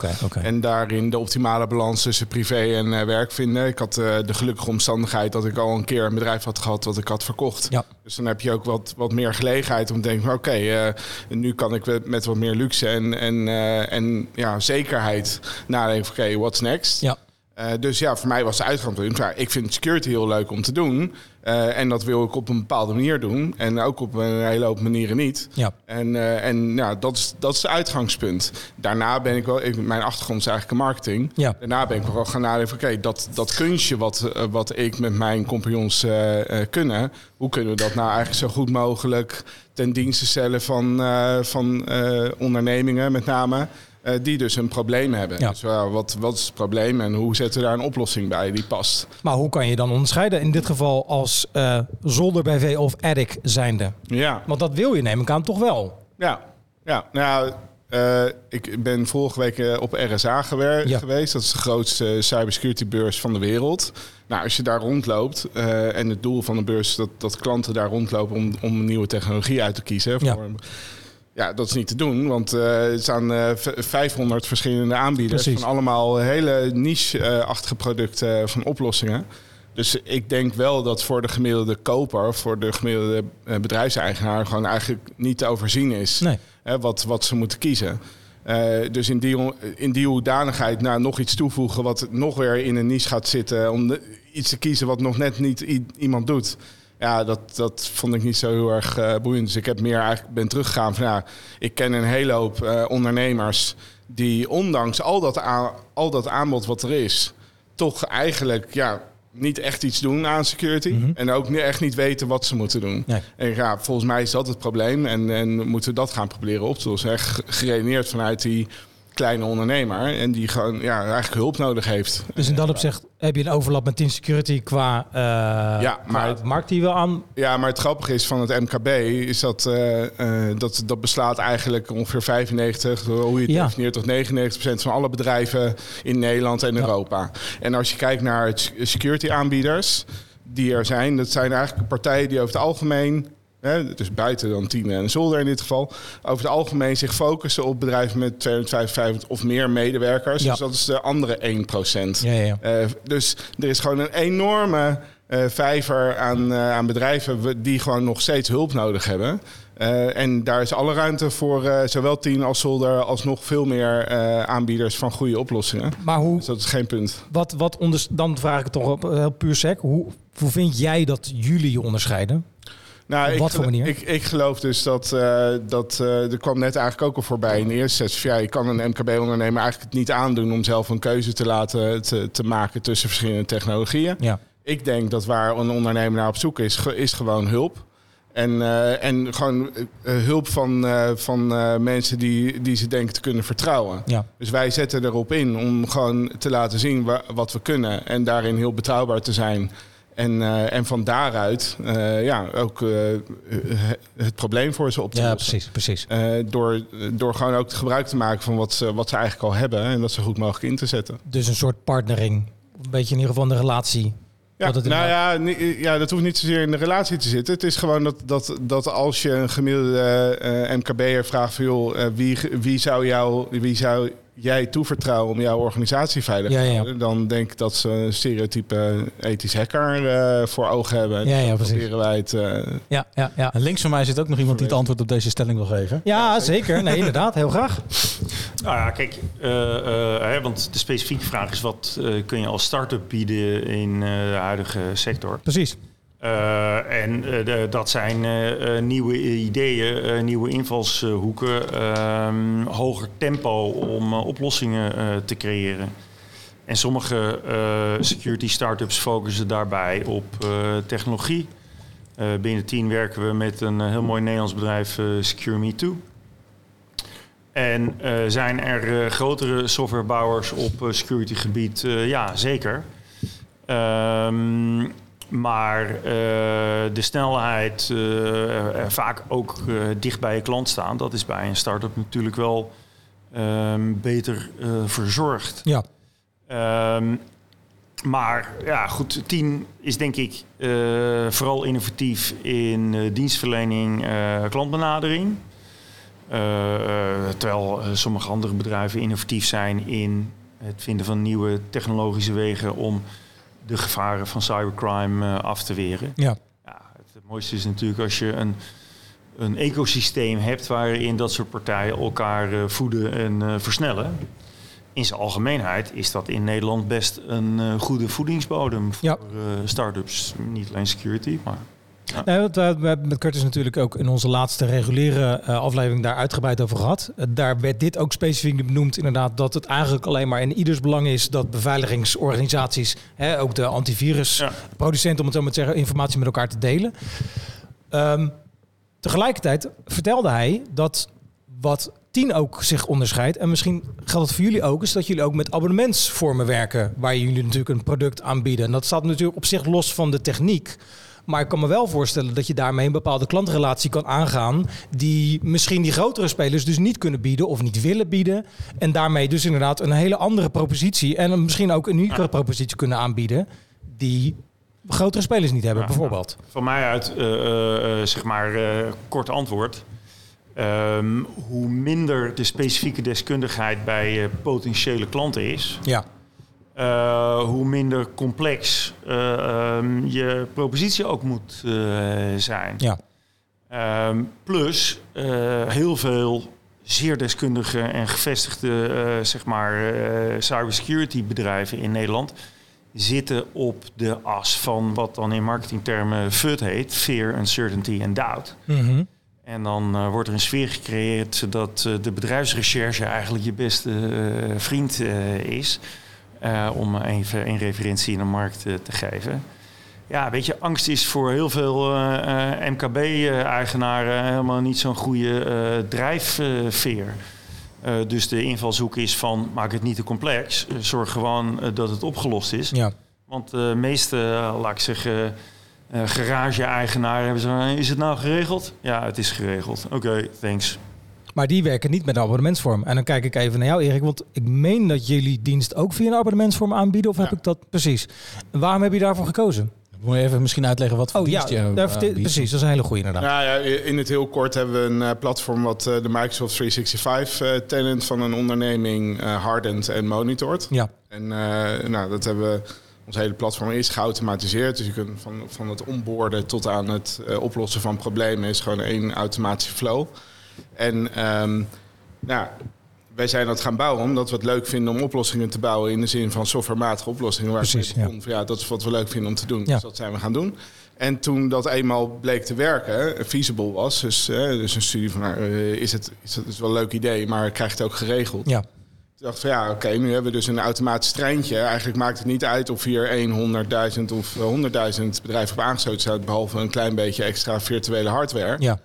En daarin de optimale balans tussen privé en werk vinden. Ik had de gelukkige omstandigheid dat ik al een keer een bedrijf had gehad wat ik had verkocht. Ja. Dus dan heb je ook wat, wat meer gelegenheid om te denken, oké, nu kan ik met- wat meer luxe en, en, en ja, zekerheid nadenken van oké, what's next? Ja. Eh, dus ja, voor mij was de uitgangspunt. Ja, ik vind security heel leuk om te doen. Eh, en dat wil ik op een bepaalde manier doen. En ook op een hele hoop manieren niet. Ja. En, eh, en ja, dat is, dat is het uitgangspunt. Daarna ben ik wel... Ik, mijn achtergrond is eigenlijk in marketing. Ja. Daarna ben ik wel gaan nadenken. Oké, dat, dat kunstje wat, wat ik met mijn compagnons kunnen... Hoe kunnen we dat nou eigenlijk zo goed mogelijk... ten dienste stellen van, van ondernemingen met name... eh, die dus een probleem hebben. Ja. Dus wel, wat, wat is het probleem en hoe zetten we daar een oplossing bij die past? Maar hoe kan je dan onderscheiden? In dit geval als eh zolder BV of attic zijnde. Ja. Want dat wil je neem ik aan toch wel? Ja, ja. Nou, eh, ik ben vorige week eh, op RSA gewer- Ja. geweest. Dat is de grootste cybersecurity beurs van de wereld. Nou, als je daar rondloopt eh, en het doel van de beurs is dat, dat klanten daar rondlopen om, om nieuwe technologie uit te kiezen. Voor, ja, dat is niet te doen, want eh, er staan eh, v- 500 verschillende aanbieders Precies. van allemaal hele niche-achtige producten van oplossingen. Dus ik denk wel dat voor de gemiddelde koper, voor de gemiddelde eh, bedrijfseigenaar, gewoon eigenlijk niet te overzien is Nee. hè, wat, wat ze moeten kiezen. Eh, dus in die, in die hoedanigheid nou, nog iets toevoegen wat nog weer in een niche gaat zitten. Om de- iets te kiezen wat nog net niet iemand doet. Ja, dat, dat vond ik niet zo heel erg eh, boeiend. Dus ik heb meer eigenlijk ben teruggegaan van ja, ik ken een hele hoop eh, ondernemers die ondanks al dat, aan, al dat aanbod wat er is, toch eigenlijk ja, niet echt iets doen aan security. En ook niet, echt niet weten wat ze moeten doen. Nee. En ja, volgens mij is dat het probleem. En, en moeten we dat gaan proberen op te lossen. Echt geredeneerd vanuit die kleine ondernemer. En die gewoon ja, eigenlijk hulp nodig heeft. Dus in dat opzicht heb je een overlap met Team Security qua, eh Ja, qua maar- markt die we aan... Ja, maar het grappige is van het MKB is dat eh, eh, dat, dat beslaat eigenlijk ongeveer 95, hoe je het Ja. definieert, tot 99% van alle bedrijven in Nederland en Europa. En als je kijkt naar het security aanbieders die er zijn, dat zijn eigenlijk partijen die over het algemeen, hè, dus buiten dan Tien en Zolder in dit geval, over het algemeen zich focussen op bedrijven met 255 of meer medewerkers. Ja. Dus dat is de andere 1 Ja, ja, eh, dus er is gewoon een enorme eh, vijver aan, eh, aan bedrijven die gewoon nog steeds hulp nodig hebben. En daar is alle ruimte voor zowel Tien als Solder als nog veel meer aanbieders van goede oplossingen. Maar hoe, Dus dat is geen punt. wat, wat onder, dan vraag ik het toch op heel puur sec. Hoe, hoe vind jij dat jullie je onderscheiden? Nou, Op ik, wat voor manier? Ik, ik geloof dus dat, eh, dat eh, er kwam net eigenlijk ook al voorbij in de eerste sessie. Ja, je kan een MKB-ondernemer eigenlijk het niet aandoen om zelf een keuze te laten te, te maken tussen verschillende technologieën. Ja. Ik denk dat waar een ondernemer naar op zoek is, is gewoon hulp. En, eh, en gewoon hulp van, van mensen die, die ze denken te kunnen vertrouwen. Ja. Dus wij zetten erop in om gewoon te laten zien wa- wat we kunnen. En daarin heel betrouwbaar te zijn. En, eh, en van daaruit eh, ja, ook eh, het probleem voor ze op te Ja, lossen. precies, precies. Eh, door, door gewoon ook gebruik te maken van wat ze, wat ze eigenlijk al hebben. En dat zo goed mogelijk in te zetten. Dus een soort partnering. Een beetje in ieder geval de relatie. Ja, nou ja, ja, dat hoeft niet zozeer in de relatie te zitten. Het is gewoon dat, dat, dat als je een gemiddelde eh MKB'er vraagt van... joh, wie, wie, zou jou, wie zou jij toevertrouwen om jouw organisatie veilig te ja. houden... dan denk ik dat ze een stereotype ethisch hacker eh, voor ogen hebben. En Ja, precies. proberen wij het... eh, Ja, ja, ja. En links van mij zit ook nog iemand die het antwoord op deze stelling wil geven. Ja, zeker. Nee, inderdaad. Heel graag. Nou ja, kijk, eh, eh, hè, want de specifieke vraag is: wat eh, kun je als start-up bieden in eh, de huidige sector? Precies. Eh, en eh, dat zijn eh, nieuwe ideeën, nieuwe invalshoeken, ehm, hoger tempo om oplossingen te creëren. En sommige security startups focussen daarbij op technologie. Binnen Tien werken we met een heel mooi Nederlands bedrijf, Secure Me Too. En zijn er grotere softwarebouwers op security gebied? Ja, zeker. Ehm, maar eh, de snelheid, er vaak ook dicht bij je klant staan, dat is bij een start-up natuurlijk wel ehm, beter verzorgd. Ja. Ehm, maar ja, goed, Tien is denk ik vooral innovatief in dienstverlening, klantbenadering. Terwijl sommige andere bedrijven innovatief zijn in het vinden van nieuwe technologische wegen om de gevaren van cybercrime eh, af te weren. Ja. Ja, het, het mooiste is natuurlijk als je een, een ecosysteem hebt waarin dat soort partijen elkaar eh, voeden en eh, versnellen. In zijn algemeenheid is dat in Nederland best een goede voedingsbodem voor Ja. start-ups. Niet alleen security, maar Nee, want, eh, we hebben met Curtis natuurlijk ook in onze laatste reguliere eh, aflevering daar uitgebreid over gehad. Eh, daar werd dit ook specifiek benoemd, inderdaad, dat het eigenlijk alleen maar in ieders belang is dat beveiligingsorganisaties, hè, ook de antivirusproducenten, om het zo maar te zeggen, informatie met elkaar te delen. Ehm, tegelijkertijd vertelde hij dat wat Tien ook zich onderscheidt, en misschien geldt het voor jullie ook, is dat jullie ook met abonnementsvormen werken, waar jullie natuurlijk een product aanbieden. En dat staat natuurlijk op zich los van de techniek. Maar ik kan me wel voorstellen dat je daarmee een bepaalde klantrelatie kan aangaan. Die misschien die grotere spelers dus niet kunnen bieden of niet willen bieden. En daarmee dus inderdaad een hele andere propositie. En misschien ook een uniekere propositie kunnen aanbieden. Die grotere spelers niet hebben, Ja, bijvoorbeeld. Van mij uit, eh, eh, eh, zeg maar, eh, kort antwoord. Ehm, hoe minder de specifieke deskundigheid bij potentiële klanten is, Ja. Eh, hoe minder complex eh, ehm, je propositie ook moet eh, zijn. Ja. Ehm, plus heel veel zeer deskundige en gevestigde zeg maar, cybersecurity bedrijven in Nederland zitten op de as van wat dan in marketingtermen FUD heet, Fear, Uncertainty en Doubt. Mhm. En dan wordt er een sfeer gecreëerd zodat eh, de bedrijfsrecherche eigenlijk je beste vriend is. Eh, om even een referentie in de markt eh, te geven. Ja, weet je, angst is voor heel veel eh, MKB-eigenaren helemaal niet zo'n goede drijfveer. Dus de invalshoek is van maak het niet te complex. Zorg gewoon dat het opgelost is. Ja. Want de meeste, laat ik zeggen, garage-eigenaren hebben zo... Is het nou geregeld? Ja, het is geregeld. Oké, thanks. Maar die werken niet met een abonnementsvorm. En dan kijk ik even naar jou, Erik. Want ik meen dat jullie dienst ook via een abonnementsvorm aanbieden. Of heb ik dat precies? Waarom heb je daarvoor gekozen? Moet je even misschien uitleggen wat voor Oh ja, dienst je daar- eh, precies. Dat is een hele goede inderdaad. Nou ja, in het heel kort hebben we een eh, platform wat eh, de Microsoft 365 eh, tenant van een onderneming eh hardent en monitort. Ja. En eh, nou, dat hebben we. Ons hele platform is geautomatiseerd. Dus je kunt van, van het onboorden tot aan het eh, oplossen van problemen is gewoon één automatische flow. En ehm, nou, wij zijn dat gaan bouwen omdat we het leuk vinden om oplossingen te bouwen in de zin van softwarematige oplossingen. Waar Precies, begon. ja. dat is wat we leuk vinden om te doen. Ja. Dus dat zijn we gaan doen. En toen dat eenmaal bleek te werken, feasible was, dus, dus een studie van, nou, eh, is het is het is wel een leuk idee, maar krijg je het ook geregeld? Ja. Toen dacht ik van ja, oké, nu hebben we dus een automatisch treintje. Eigenlijk maakt het niet uit of hier 1, 100.000 of eh, 100.000 bedrijven op aangesloten zijn, behalve een klein beetje extra virtuele hardware. Ja.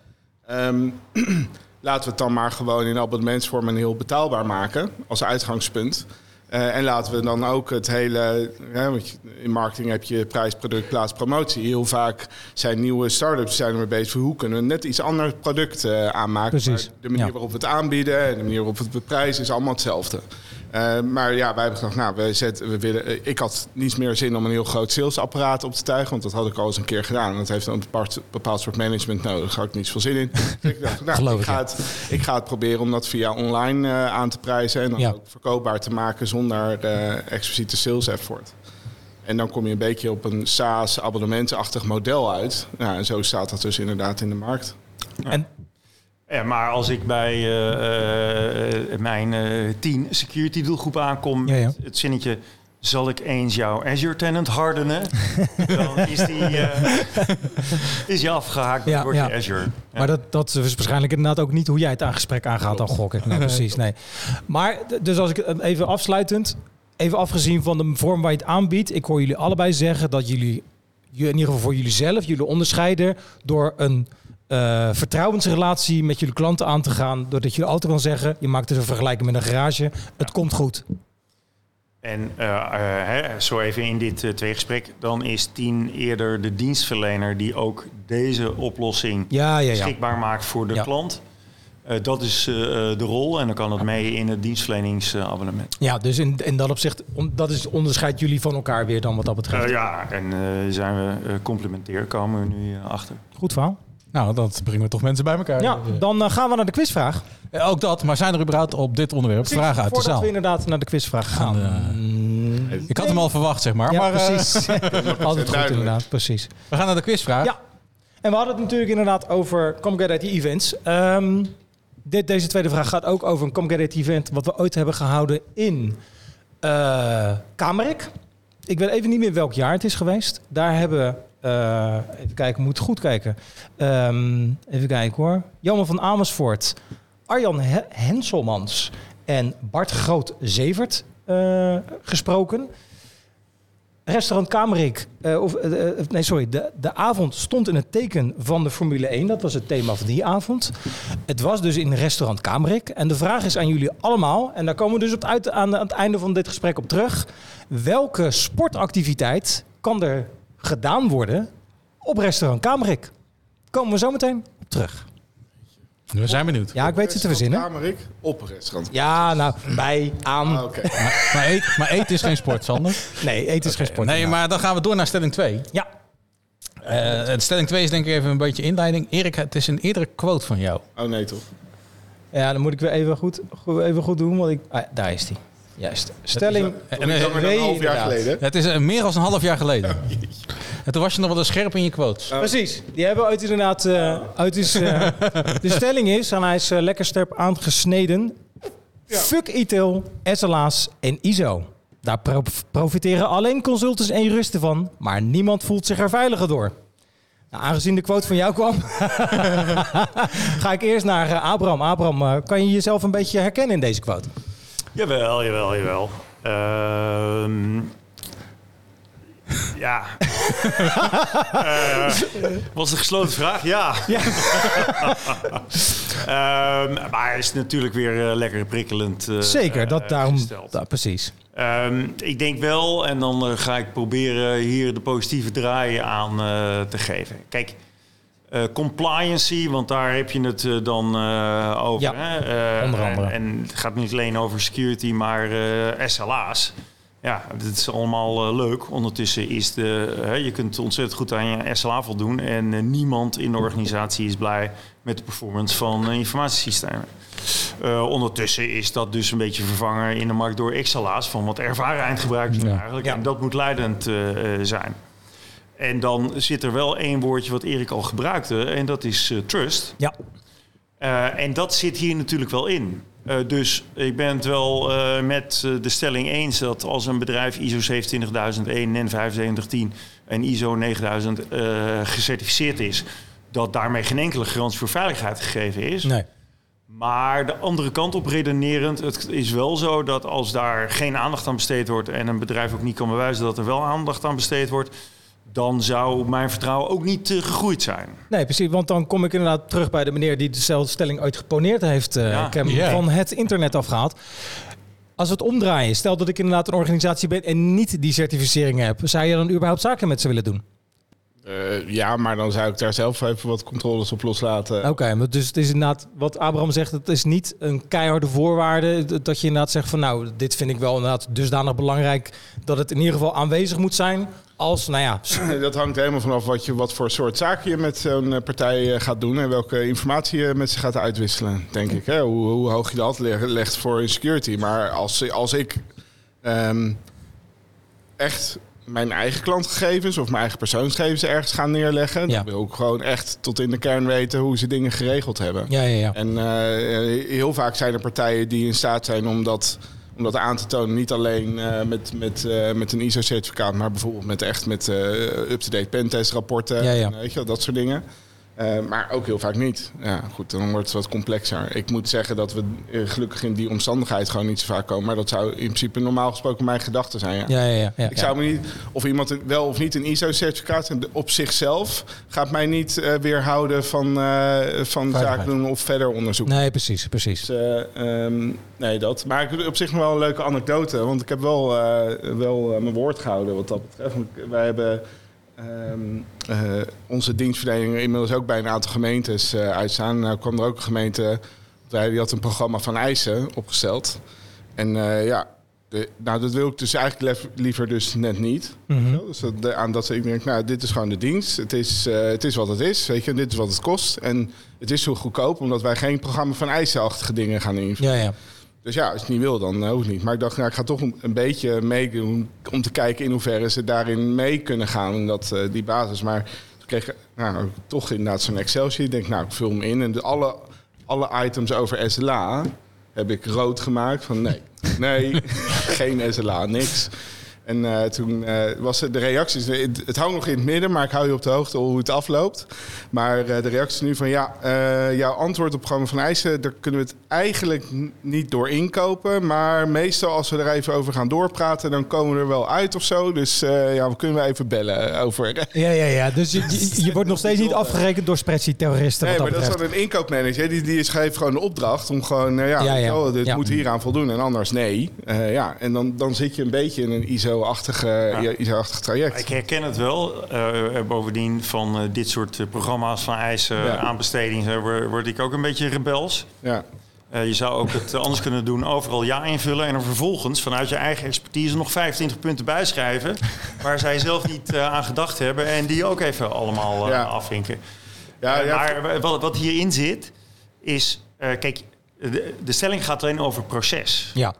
Ehm, [clears throat] laten we het dan maar gewoon in abonnementsvorm en heel betaalbaar maken als uitgangspunt. Eh, en laten we dan ook het hele. Ja, want je- in marketing heb je prijs, product, plaats, promotie. Heel vaak zijn nieuwe start-ups zijn ermee bezig. Hoe kunnen we net iets ander product eh, aanmaken? Precies, Maar de manier ja. waarop we het aanbieden en de manier waarop we het beprijzen is allemaal hetzelfde. Eh, maar ja, wij hebben gedacht, nou, we zetten, we willen, eh, ik had niets meer zin om een heel groot salesapparaat op te tuigen, want dat had ik al eens een keer gedaan. En dat heeft een bepaald, bepaald soort management nodig. Daar had ik niet zoveel zin in. [laughs] Dus ik dacht, nou, Geloof ik, ik, ga ja. het, ik ga het proberen om dat via online eh, aan te prijzen en dan Ja. ook verkoopbaar te maken zonder expliciete sales effort. En dan kom je een beetje op een SaaS abonnementsachtig model uit. Ja, en zo staat dat dus inderdaad in de markt. En Ja, maar als ik bij eh, eh, mijn eh 10 security doelgroep aankom, Ja, ja. met het zinnetje zal ik eens jouw Azure tenant hardenen, [laughs] dan is die, is die afgehaakt Ja, door ja. je Azure. Ja. Maar dat, dat is waarschijnlijk inderdaad ook niet hoe jij het aan gesprek aangaat, dan gok ik. Nee, precies, nee. Maar, dus als ik even afsluitend, even afgezien van de vorm waar je het aanbiedt, ik hoor jullie allebei zeggen dat jullie, je- in ieder geval voor jullie zelf, jullie onderscheiden door een eh, vertrouwensrelatie met jullie klanten aan te gaan, doordat jullie altijd kan zeggen, je maakt dus een vergelijking met een garage, het komt goed. En eh, eh, hè, zo even in dit uh, tweegesprek, dan is 10 eerder de dienstverlener die ook deze oplossing Ja, ja, ja. beschikbaar maakt voor de klant. Dat is de rol en dan kan het mee in het dienstverleningsabonnement. Ja, dus in, in dat opzicht, on- dat is onderscheidt jullie van elkaar weer dan wat dat betreft. Ja, en zijn we complementair, komen we nu achter. Goed verhaal. Nou, dat brengen we toch mensen bij elkaar. Ja, dan uh, gaan we naar de quizvraag. Eh, ook dat, maar zijn er überhaupt op dit onderwerp vragen uit de Voordat zaal? we inderdaad naar de quizvraag gaan. uh, ik had hem al verwacht, zeg maar. Ja, maar precies. [laughs] Altijd goed inderdaad, precies. We gaan naar de quizvraag. Ja. En we hadden het natuurlijk inderdaad over Comget IT Events. Um, dit, deze tweede vraag gaat ook over een Comget IT Event... wat we ooit hebben gehouden in uh, Kamerik. Ik weet even niet meer welk jaar het is geweest. Daar hebben... Uh, even kijken, moet goed kijken. Um, even kijken hoor. Jammer van Amersfoort, Arjan He Henselmans en Bart Groot-Zevert uh, gesproken. Restaurant Kamerik, uh, of nee, sorry, de, de avond stond in het teken van de Formule 1. Dat was het thema van die avond. Het was dus in restaurant Kamerik. En de vraag is aan jullie allemaal, en daar komen we dus op uit, aan het einde van dit gesprek op terug. Welke sportactiviteit kan er gedaan worden op restaurant Kamerik? Komen we zo meteen op terug. We zijn benieuwd. Ja, ik weet ze te verzinnen. Kamerik op een restaurant. Ja, nou, bij, aan. Ah, okay. maar, maar, eet, maar eten is geen sport, Sander. Nee, eten is geen sport. Nee, maar dan gaan we door naar stelling 2. Ja. Uh, stelling 2 is denk ik even een beetje inleiding. Erik, het is een eerdere quote van jou. Oh nee, toch? Ja, dan moet ik weer even goed, even goed doen, want ik... Ah, daar is die. Juist. Stelling en, en, een half jaar geleden. Het is meer dan een half jaar geleden. Oh, en toen was je nog wel eens scherp in je quotes. Oh. Precies. Die hebben we uit inderdaad... Uh, uit is, uh, de stelling is, en hij is uh, lekker sterp aangesneden... Ja. Fuck ITIL, SLA's en ISO. Daar pro profiteren alleen consultants en juristen van, maar niemand voelt zich er veiliger door. Nou, aangezien de quote van jou kwam, [laughs] ga ik eerst naar uh, Abraham. Abraham, uh, kan je jezelf een beetje herkennen in deze quote? Jawel, jawel, jawel. Uh, Ja. [laughs] Eh, was een gesloten vraag? Ja. [laughs] Ehm, maar hij is natuurlijk weer eh, lekker prikkelend. eh, Zeker, dat daarom... precies. Ehm, ik denk wel, en dan ga ik proberen hier de positieve draai aan te geven. Kijk, eh, compliancy, want daar heb je het eh, dan eh, over. Ja, hè? Onder andere. En het gaat niet alleen over security, maar SLA's. Ja, dit is allemaal leuk. Ondertussen is de, je kunt ontzettend goed aan je SLA voldoen. En niemand in de organisatie is blij met de performance van informatiesystemen. Eh, ondertussen is dat dus een beetje vervangen in de markt door XLA's van wat ervaren eindgebruikers Ja. eigenlijk. En dat moet leidend zijn. En dan zit er wel één woordje wat Erik al gebruikte en dat is eh, trust. Ja. Eh, en dat zit hier natuurlijk wel in. Eh, dus ik ben het wel met de stelling eens dat als een bedrijf ISO 27001, NEN 7510 en ISO 9000 eh, gecertificeerd is, dat daarmee geen enkele garantie voor veiligheid gegeven is. Nee. Maar de andere kant op redenerend, het is wel zo dat als daar geen aandacht aan besteed wordt en een bedrijf ook niet kan bewijzen dat er wel aandacht aan besteed wordt, dan zou mijn vertrouwen ook niet eh, gegroeid zijn. Nee, precies. Want dan kom ik inderdaad terug bij de meneer die dezelfde stelling ooit geponeerd heeft. eh, Ja. ik heb van het internet afgehaald. Als we het omdraaien, stel dat ik inderdaad een organisatie ben en niet die certificering heb, zou je dan überhaupt zaken met ze willen doen? Eh, ja, maar dan zou ik daar zelf even wat controles op loslaten. Oké, maar dus het is inderdaad wat Abraham zegt, het is niet een keiharde voorwaarde dat je inderdaad zegt van nou, dit vind ik wel inderdaad dusdanig belangrijk dat het in ieder geval aanwezig moet zijn als, nou ja, [clears throat] Dat hangt helemaal vanaf wat, je, wat voor soort zaken je met zo'n eh, partij eh, gaat doen en welke informatie je met ze gaat uitwisselen, denk ik. Hè? Hoe, hoe hoog je dat leg- legt voor in security. Maar als, als ik ehm, echt mijn eigen klantgegevens of mijn eigen persoonsgegevens ergens ga neerleggen, Ja. dan wil ik gewoon echt tot in de kern weten hoe ze dingen geregeld hebben. ja, ja, ja. En eh, heel vaak zijn er partijen die in staat zijn om dat, om dat aan te tonen. Niet alleen eh, met, met, eh, met een ISO-certificaat, maar bijvoorbeeld met echt met up-to-date pentest-rapporten. Ja, ja. en, weet je, dat soort dingen. Eh, maar ook heel vaak niet. Ja, goed, dan wordt het wat complexer. Ik moet zeggen dat we eh, gelukkig in die omstandigheid gewoon niet zo vaak komen. Maar dat zou in principe normaal gesproken mijn gedachte zijn. Ja. Ja, ja, ja, Ik zou me niet, of iemand een- wel of niet een ISO-certificaat op zichzelf gaat mij niet eh, weerhouden van, van zaken doen of verder onderzoek. Nee, precies, precies. Dus, eh, ehm, nee, dat. Maar ik heb op zich nog wel een leuke anekdote. Want ik heb wel, wel mijn woord gehouden wat dat betreft. Wij hebben ehm, eh, onze dienstverlening inmiddels ook bij een aantal gemeentes eh, uitstaan. Nou kwam er ook een gemeente, die had een programma van eisen opgesteld. En eh, ja, de, nou dat wil ik dus eigenlijk lef- liever dus net niet. Mhm. Dus dat, de- aan dat ik denk, nou, dit is gewoon de dienst. Het is, het is wat het is, weet je. en Dit is wat het kost. En het is zo goedkoop, omdat wij geen programma van eisenachtige dingen gaan invullen. Ja, ja. Dus ja, als je het niet wil, dan uh, hoeft niet. Maar ik dacht, nou, ik ga toch een, beetje meedoen om te kijken in hoeverre ze daarin mee kunnen gaan in dat, eh, die basis. Maar toen kreeg ik nou, toch inderdaad zo'n Excel-sheet. Ik denk, nou, ik vul hem in. En de, alle, alle items over SLA heb ik rood gemaakt. Van nee, nee, [laughs] geen SLA, niks. En uh, toen uh, was de reacties, het, het hangt nog in het midden, maar ik hou je op de hoogte hoe het afloopt. Maar uh, de reactie nu van ja, jouw antwoord op programma van eisen, daar kunnen we het eigenlijk niet door inkopen. Maar meestal als we er even over gaan doorpraten, dan komen we er wel uit of zo. Dus ja, we kunnen we even bellen over. [laughs] Ja, ja, ja. Dus je, je, [laughs] je wordt nog steeds niet afgerekend door spreadsheet-terroristen. Nee, dat maar dat is dan een inkoopmanager. Die, die schrijft gewoon de opdracht om gewoon, ja, ja, ja. Oh, dit ja. moet hieraan voldoen en anders nee. ja, en dan, dan zit je een beetje in een ISO ISO-achtige ja. ISO traject. Ik herken het wel. Uh, bovendien van uh, dit soort programma's van eisen, ja. aanbesteding, word, word, ik ook een beetje rebels. Ja. Uh, je zou ook het [laughs] anders kunnen doen, overal ja invullen en dan vervolgens vanuit je eigen expertise nog 25 punten bijschrijven waar zij zelf niet uh, aan gedacht hebben en die ook even allemaal uh, ja. afvinken. Ja, ja. Maar wat, wat, hierin zit is, uh, kijk, de, de, stelling gaat alleen over proces. Ja.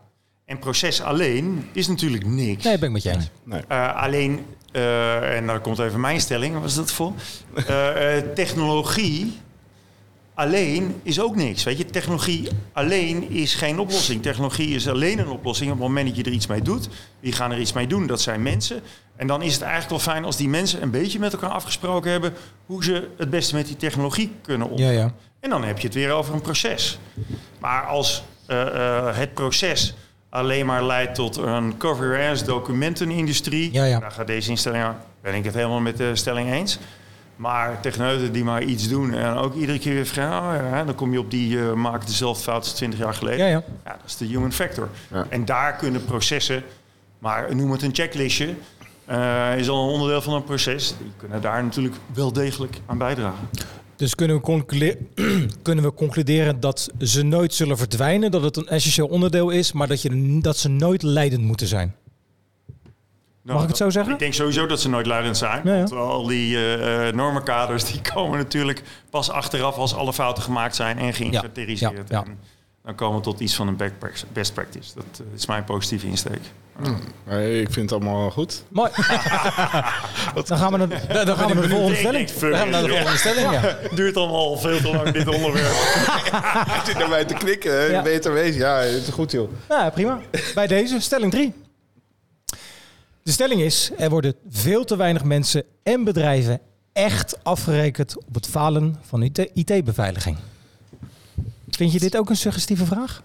En proces alleen is natuurlijk niks. Nee, ben ik met je eens. Nee. alleen, en dan komt even mijn stelling, wat is dat voor? [laughs] technologie alleen is ook niks. Weet je, technologie alleen is geen oplossing. Technologie is alleen een oplossing op het moment dat je er iets mee doet. Wie gaan er iets mee doen? Dat zijn mensen. En dan is het eigenlijk wel fijn als die mensen een beetje met elkaar afgesproken hebben hoe ze het beste met die technologie kunnen omgaan. Ja, ja. En dan heb je het weer over een proces. Maar als uh, uh, het proces alleen maar leidt tot een cover-ass documentenindustrie. Ja, ja. Daar gaat deze instelling aan. Ben ik het helemaal met de stelling eens. Maar techneuten die maar iets doen en ook iedere keer weer vragen, oh ja, dan kom je op die uh, maken dezelfde fout als 20 jaar geleden. Ja, ja. dat is de human factor. Ja. En daar kunnen processen, maar noem het een checklistje, eh, is al een onderdeel van een proces. Die kunnen daar natuurlijk wel degelijk aan bijdragen. Dus kunnen we, concluderen, [clears throat] kunnen we concluderen dat ze nooit zullen verdwijnen, dat het een essentieel onderdeel is, maar dat, je, dat ze nooit leidend moeten zijn? Nou, Mag ik het zo zeggen? Ik denk sowieso dat ze nooit leidend zijn. Ja, ja. Want al die eh, normenkaders [laughs] die komen natuurlijk pas achteraf als alle fouten gemaakt zijn en geïnventariseerd. Ja, ja, ja. En dan komen we tot iets van een best practice. Dat eh, is mijn positieve insteek. Nee, ik vind het allemaal goed. Mooi. [laughs] dan gaan we naar, de- dan gaan we naar de volgende stelling. Ik Dan gaan we naar de volgende stelling, ja. joh. [laughs] Duurt allemaal al veel te lang dit onderwerp. Hij [laughs] zit naar mij te knikken. Ja. Je weet er wezen. Ja, het is goed joh. Ja, prima. Bij deze, stelling 3. De stelling is, er worden veel te weinig mensen en bedrijven echt afgerekend op het falen van IT IT-beveiliging. Vind je dit ook een suggestieve vraag?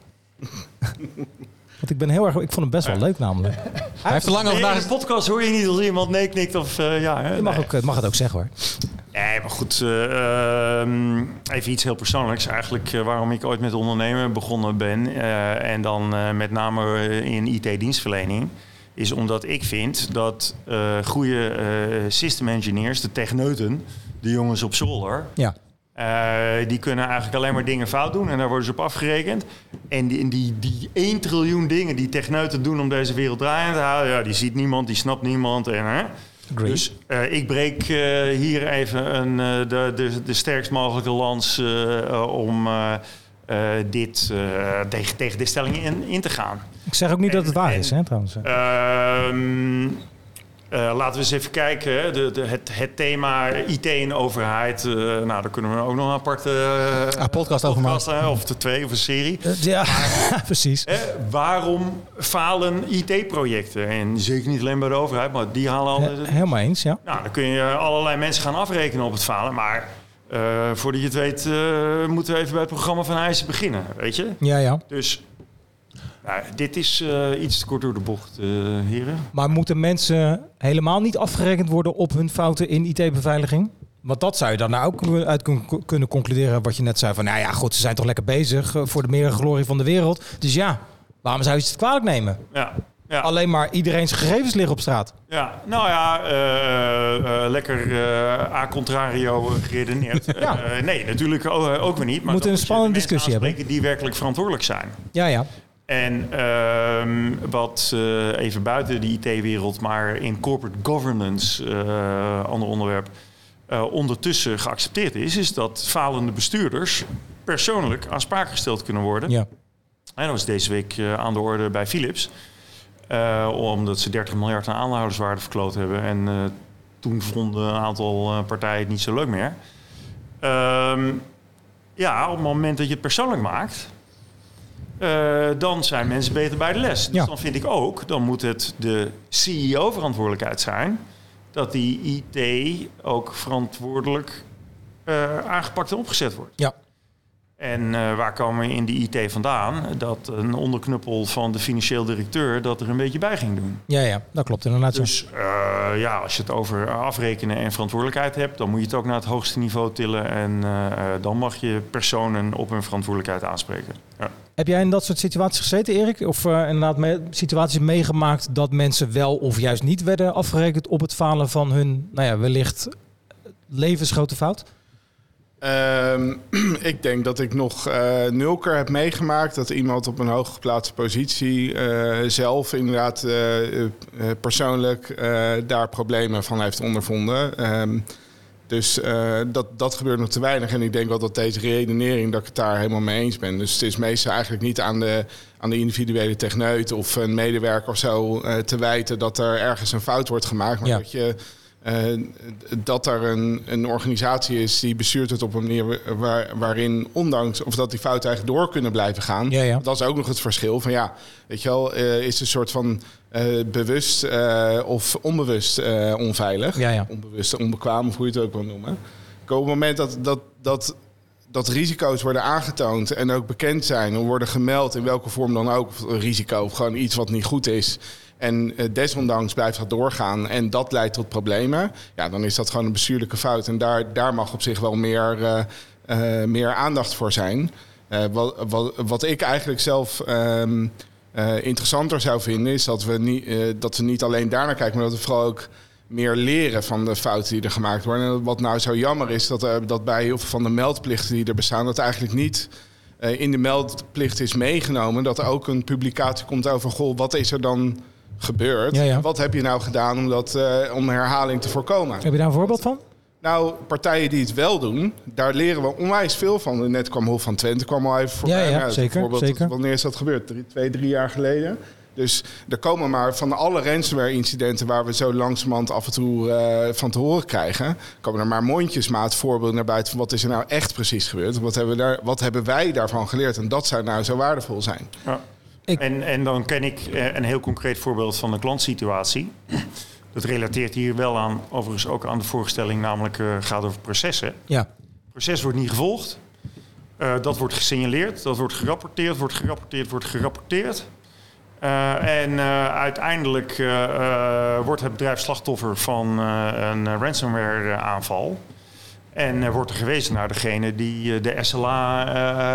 Want ik ben heel erg, ik vond hem best wel leuk namelijk. Hij heeft er lang over In de podcast hoor je niet als iemand nee knikt of eh, ja. Hè? Je mag, Nee. ook, mag het ook zeggen hoor. Nee, maar goed. eh, ehm, even iets heel persoonlijks. Eigenlijk eh, waarom ik ooit met ondernemen begonnen ben. eh, en dan eh, met name eh, in IT-dienstverlening. Is omdat ik vind dat eh goede eh, system engineers, de techneuten, de jongens op zolder. Ja. Eh, die kunnen eigenlijk alleen maar dingen fout doen en daar worden ze op afgerekend. En die, die, die 1 triljoen dingen die techneuten doen om deze wereld draaiend te houden, ja, die ziet niemand, die snapt niemand. En, hè? Dus eh, ik breek eh, hier even een, de, de, de sterkst mogelijke lans om dit tegen, tegen de stelling in, in te gaan. Ik zeg ook niet dat het waar En- is, hè, trouwens. Eh, laten we eens even kijken. De, de, het, het thema IT en overheid. eh, nou, daar kunnen we ook nog een aparte eh, Ah, podcast over maken. of de twee of een serie. Ja, [laughs] precies. Waarom falen IT-projecten? En zeker niet alleen bij de overheid, maar die halen al. He- helemaal eens, ja. Nou, dan kun je allerlei mensen gaan afrekenen op het falen. Maar voordat je het weet, moeten we even bij het programma van Eisen beginnen. Weet je? Ja, ja. Dus nou, dit is eh, iets te kort door de bocht, eh, heren. Maar moeten mensen helemaal niet afgerekend worden op hun fouten in IT-beveiliging? Want dat zou je dan nou ook uit kun- kunnen concluderen wat je net zei. Van nou ja, goed, ze zijn toch lekker bezig eh, voor de meer glorie van de wereld. Dus ja, waarom zou je het kwalijk nemen? Ja, ja. Alleen maar iedereen zijn gegevens liggen op straat. Ja, nou ja, eh, eh, lekker eh, a contrario geredeneerd. [laughs] Ja. Eh, nee, natuurlijk o- ook weer niet. Maar moeten een spannende discussie hebben. Die werkelijk verantwoordelijk zijn. Ja, ja. En ehm, wat eh, even buiten de IT-wereld, maar in corporate governance, eh ander onderwerp, eh, ondertussen geaccepteerd is, is dat falende bestuurders persoonlijk aansprakelijk gesteld kunnen worden. ja. En dat was deze week aan de orde bij Philips. Omdat ze 30 miljard aan aandeelhouderswaarde verkloot hebben. En toen vonden een aantal partijen het niet zo leuk meer. Ehm, ja, op het moment dat je het persoonlijk maakt... eh, dan zijn mensen beter bij de les. Dus Ja. dan vind ik ook, dan moet het de CEO-verantwoordelijkheid zijn... dat die IT ook verantwoordelijk eh, aangepakt en opgezet wordt. Ja. En eh, waar komen we in die IT vandaan? Dat een onderknuppel van de financieel directeur dat er een beetje bij ging doen. Ja, ja, dat klopt inderdaad. Dus eh, ja, als je het over afrekenen en verantwoordelijkheid hebt, dan moet je het ook naar het hoogste niveau tillen. En eh, dan mag je personen op hun verantwoordelijkheid aanspreken. Ja. Heb jij in dat soort situaties gezeten, Erik? Of inderdaad me- situaties meegemaakt dat mensen wel of juist niet werden afgerekend op het falen van hun, nou ja, wellicht levensgrote fout? Ehm, [clears throat] ik denk dat ik nog eh nul keer heb meegemaakt dat iemand op een hooggeplaatste positie eh, zelf inderdaad eh, persoonlijk daar problemen van heeft ondervonden. Ehm, dus dat, dat gebeurt nog te weinig. En ik denk wel dat deze redenering, dat ik het daar helemaal mee eens ben. Dus het is meestal eigenlijk niet aan de, aan de individuele techneut of een medewerker of zo te wijten dat er ergens een fout wordt gemaakt. Maar Ja. dat je eh, dat er een, een organisatie is die bestuurt het op een manier waar, waarin, ondanks of dat die fouten eigenlijk door kunnen blijven gaan. Ja, ja. Dat is ook nog het verschil van ja, weet je wel, eh, is een soort van eh, bewust of onbewust onveilig. Ja, ja. Onbewust, onbekwaam of hoe je het ook wil noemen. Op het moment dat, dat, dat dat risico's worden aangetoond en ook bekend zijn en worden gemeld in welke vorm dan ook, risico of gewoon iets wat niet goed is. En eh, desondanks blijft dat doorgaan en dat leidt tot problemen. Ja, dan is dat gewoon een bestuurlijke fout. En daar, daar mag op zich wel meer, eh, eh, meer aandacht voor zijn. Wat, wat, wat ik eigenlijk zelf ehm, eh, interessanter zou vinden, is dat we, niet, dat we niet alleen daarnaar kijken, maar dat we vooral ook meer leren van de fouten die er gemaakt worden. En wat nou zo jammer is, dat, dat bij heel veel van de meldplichten die er bestaan, dat eigenlijk niet in de meldplicht is meegenomen. Dat er ook een publicatie komt over, goh, wat is er dan Ja, ja. Wat heb je nou gedaan om, dat, eh, om herhaling te voorkomen? Heb je daar een voorbeeld van? Nou, partijen die het wel doen, daar leren we onwijs veel van. Net kwam Hof van Twente kwam al even voorbij. Ja, ja, Nou, zeker, bijvoorbeeld, zeker. Wanneer is dat gebeurd? Drie, twee, drie jaar geleden. Dus er komen maar van alle ransomware-incidenten... waar we zo langzamerhand af en toe eh, van te horen krijgen... komen er maar mondjesmaat voorbeelden naar buiten... van wat is er nou echt precies gebeurd? Wat hebben, we daar, wat hebben wij daarvan geleerd? En dat zou nou zo waardevol zijn. Ja. En, en dan ken ik eh, een heel concreet voorbeeld van de klantsituatie. Dat relateert hier wel aan, overigens ook aan de voorstelling, namelijk eh gaat over processen. Ja. Het proces wordt niet gevolgd. Eh, dat wordt gesignaleerd, dat wordt gerapporteerd, wordt gerapporteerd, wordt gerapporteerd. En uiteindelijk wordt het bedrijf slachtoffer van een ransomware-aanval. En eh, wordt er gewezen naar degene die de SLA,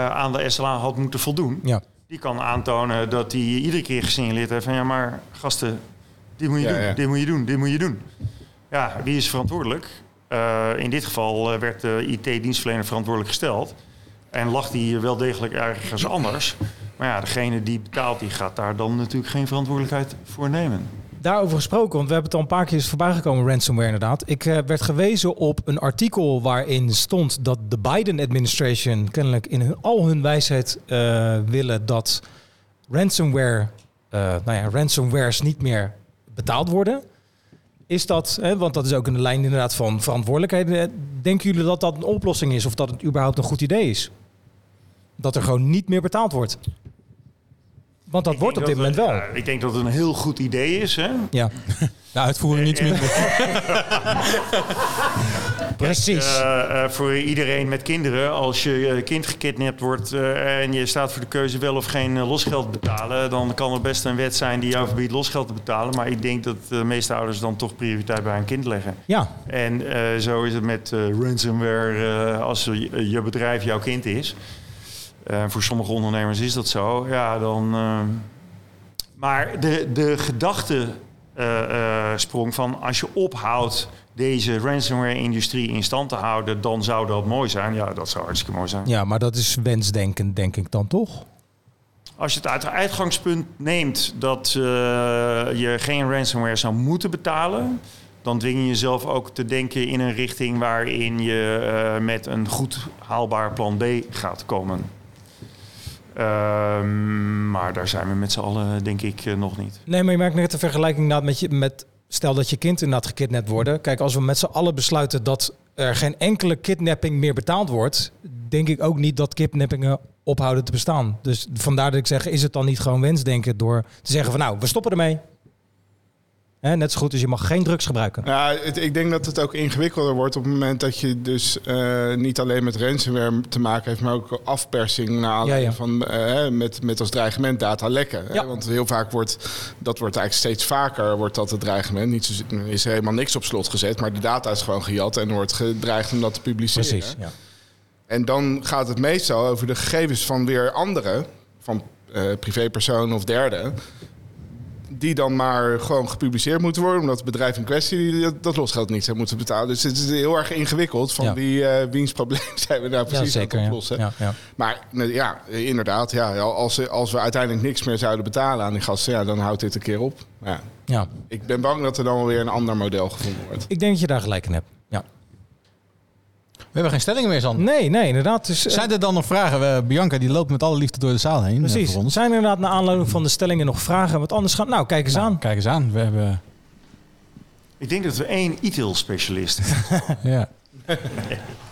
aan de SLA had moeten voldoen. Ja. Die kan aantonen dat hij iedere keer gesignaleerd heeft van ja, maar gasten, dit moet je Ja, doen, ja. dit moet je doen, dit moet je doen. Ja, wie is verantwoordelijk? Eh, in dit geval eh, werd de IT-dienstverlener verantwoordelijk gesteld. En lag die wel degelijk ergens anders. Maar ja, degene die betaalt, die gaat daar dan natuurlijk geen verantwoordelijkheid voor nemen. Daarover gesproken, want we hebben het al een paar keer voorbij gekomen, ransomware inderdaad. Ik eh, werd gewezen op een artikel waarin stond dat de Biden-administration kennelijk in hun, al hun wijsheid eh, willen dat ransomware, eh, nou ja, ransomwares niet meer betaald worden. Is dat, hè, want dat is ook in de lijn inderdaad van verantwoordelijkheden. eh, Denken jullie dat dat een oplossing is of dat het überhaupt een goed idee is? Dat er gewoon niet meer betaald wordt. Want dat wordt op dit moment wel. Ja, ik denk dat het een heel goed idee is. Hè? Ja. De uitvoering iets minder. [laughs] Precies. Eh, eh, voor iedereen met kinderen, als je kind gekidnapt wordt eh, en je staat voor de keuze wel of geen losgeld betalen, dan kan er best een wet zijn die jou verbiedt losgeld te betalen. Maar ik denk dat de meeste ouders dan toch prioriteit bij hun kind leggen. Ja. En eh, zo is het met eh, ransomware eh, als je, je bedrijf jouw kind is. Eh, voor sommige ondernemers is dat zo. Ja, dan. eh, maar de, de gedachte eh, sprong van als je ophoudt deze ransomware-industrie in stand te houden, dan zou dat mooi zijn. Ja, dat zou hartstikke mooi zijn. Ja, maar dat is wensdenken, denk ik dan toch? Als je het uit uitgangspunt neemt dat je geen ransomware zou moeten betalen, dan dwing je jezelf ook te denken in een richting waarin je met een goed haalbaar plan B gaat komen. Ehm, maar daar zijn we met z'n allen, denk ik, eh, nog niet. Nee, maar je merkt net de vergelijking met, je, met... Stel dat je kind inderdaad gekidnapt worden. Kijk, als we met z'n allen besluiten dat er geen enkele kidnapping meer betaald wordt... denk ik ook niet dat kidnappingen ophouden te bestaan. Dus vandaar dat ik zeg, is het dan niet gewoon wensdenken... door te zeggen van nou, we stoppen ermee. Hè, net zo goed als je mag geen drugs gebruiken. Ja, het- ik denk dat het ook ingewikkelder wordt op het moment dat je dus eh, niet alleen met ransomware te maken heeft, maar ook afpersing naar aanleiding Ja, van eh, met, met als dreigement data lekken. hè. Want heel vaak wordt dat wordt eigenlijk steeds vaker wordt dat het dreigement. Niet zo, is er helemaal niks op slot gezet, maar de data is gewoon gejat en wordt gedreigd om dat te publiceren. Precies, ja. En dan gaat het meestal over de gegevens van weer anderen, van eh, privépersonen of derden. Die dan maar gewoon gepubliceerd moeten worden, omdat het bedrijf in kwestie dat, dat losgeld niet zou moeten betalen. Dus het is heel erg ingewikkeld van Ja. wie, eh, wiens probleem [laughs] zijn we nou precies ja, zeker. aan het oplossen. Ja. Maar ja, inderdaad, ja, als, als we uiteindelijk niks meer zouden betalen aan die gasten, ja, dan houdt dit een keer op. Ja. Ja. Ik ben bang dat er dan wel weer een ander model gevonden wordt. Ik denk dat je daar gelijk in hebt. We hebben geen stellingen meer, Sander. Nee, nee, inderdaad. Dus, eh, Zijn er dan nog vragen? We- Bianca die loopt met alle liefde door de zaal heen. eh, Precies. voor ons. Zijn er inderdaad naar aanleiding van de stellingen nog vragen? Wat anders gaan? Nou, kijk eens aan. Kijk eens aan. We hebben... Ik denk dat we één ITIL-specialist [laughs] Ja. [laughs]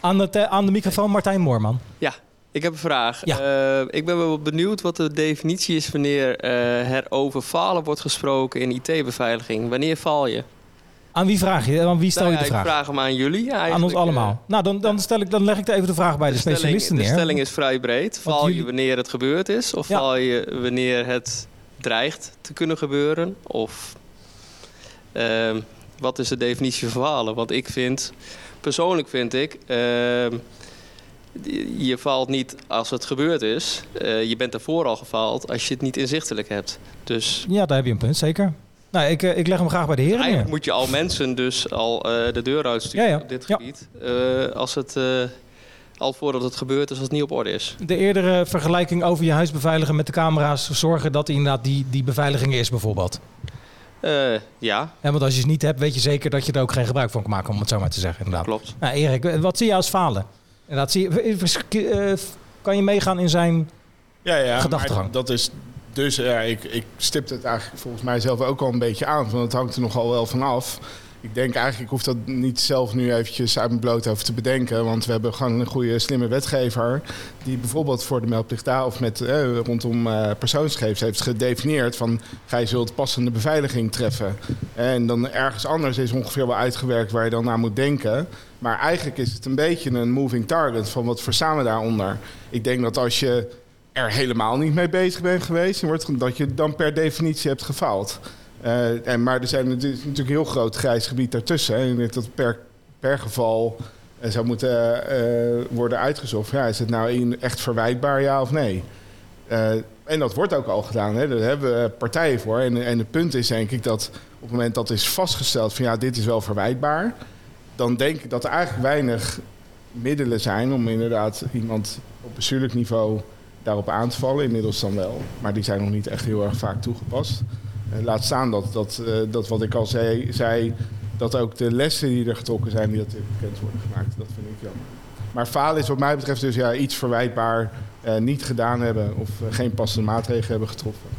Aan de, aan de microfoon Martijn Moorman. Ja, ik heb een vraag. Ja. Eh, ik ben wel benieuwd wat de definitie is wanneer eh, er over falen wordt gesproken in IT-beveiliging. Wanneer faal je? Aan wie vraag je? Aan wie stel Nou je ja, de vraag? Ik vraag hem aan jullie. Aan ons eh, allemaal. Nou, dan, dan, stel ik, dan leg ik even de vraag bij de, De stelling, specialisten de neer. stelling is vrij breed. Val jullie- je wanneer het gebeurd is? Of Ja. val je wanneer het dreigt te kunnen gebeuren? Of ehm, wat is de definitie van falen? Want ik vind, persoonlijk vind ik, ehm, je valt niet als het gebeurd is. Eh, je bent daarvoor al gefaald als je het niet inzichtelijk hebt. Dus Ja, daar heb je een punt, zeker. Nou, ik, eh, ik leg hem graag bij de heren neer. eigenlijk moet je al mensen dus al eh, de deur uitsturen Ja, ja. op dit Ja. gebied. eh, als het eh, al voordat het gebeurt is, als het niet op orde is. De eerdere vergelijking over je huis beveiligen met de camera's... zorgen dat inderdaad die, die beveiliging is bijvoorbeeld. Eh, ja, En want als je het niet hebt, weet je zeker dat je er ook geen gebruik van kan maken... om het zo maar te zeggen, inderdaad. klopt. Nou, Erik, wat zie je als falen? Inderdaad, zie je, eh, kan je meegaan in zijn... Ja, ja, Gedachtegang. dat is dus, ja, ik, ik stip het eigenlijk volgens mij zelf ook al een beetje aan, want het hangt er nogal wel van af. Ik denk eigenlijk, ik hoef dat niet zelf nu eventjes uit mijn bloot over te bedenken, want we hebben gewoon een goede, slimme wetgever die bijvoorbeeld voor de meldplicht daar of met eh, rondom eh, persoonsgegevens heeft gedefinieerd van gij zult passende beveiliging treffen. En dan ergens anders is ongeveer wel uitgewerkt waar je dan naar moet denken. Maar eigenlijk is het een beetje een moving target van wat verstaan we daaronder. Ik denk dat als je er helemaal niet mee bezig bent geweest, wordt, dat je dan per definitie hebt gefaald. Eh, en, maar er zijn het is natuurlijk een heel groot grijs gebied daartussen. hè. En dat per, per geval eh, zou moeten eh, worden uitgezocht. Ja, is het nou een- echt verwijtbaar, ja of nee? En dat wordt ook al gedaan. Hè. Daar hebben we partijen voor. En, en het punt is denk ik dat op het moment dat is vastgesteld van ja, dit is wel verwijtbaar, dan denk ik dat er eigenlijk weinig middelen zijn om inderdaad iemand op bestuurlijk niveau daarop aan te vallen. Inmiddels dan wel. Maar die zijn nog niet echt heel erg vaak toegepast. Eh, laat staan dat, dat, eh, dat wat ik al zei, zei, dat ook de lessen die er getrokken zijn, die dat bekend worden gemaakt. Dat vind ik jammer. Maar falen is wat mij betreft dus ja, iets verwijtbaar eh, niet gedaan hebben of geen passende maatregelen hebben getroffen.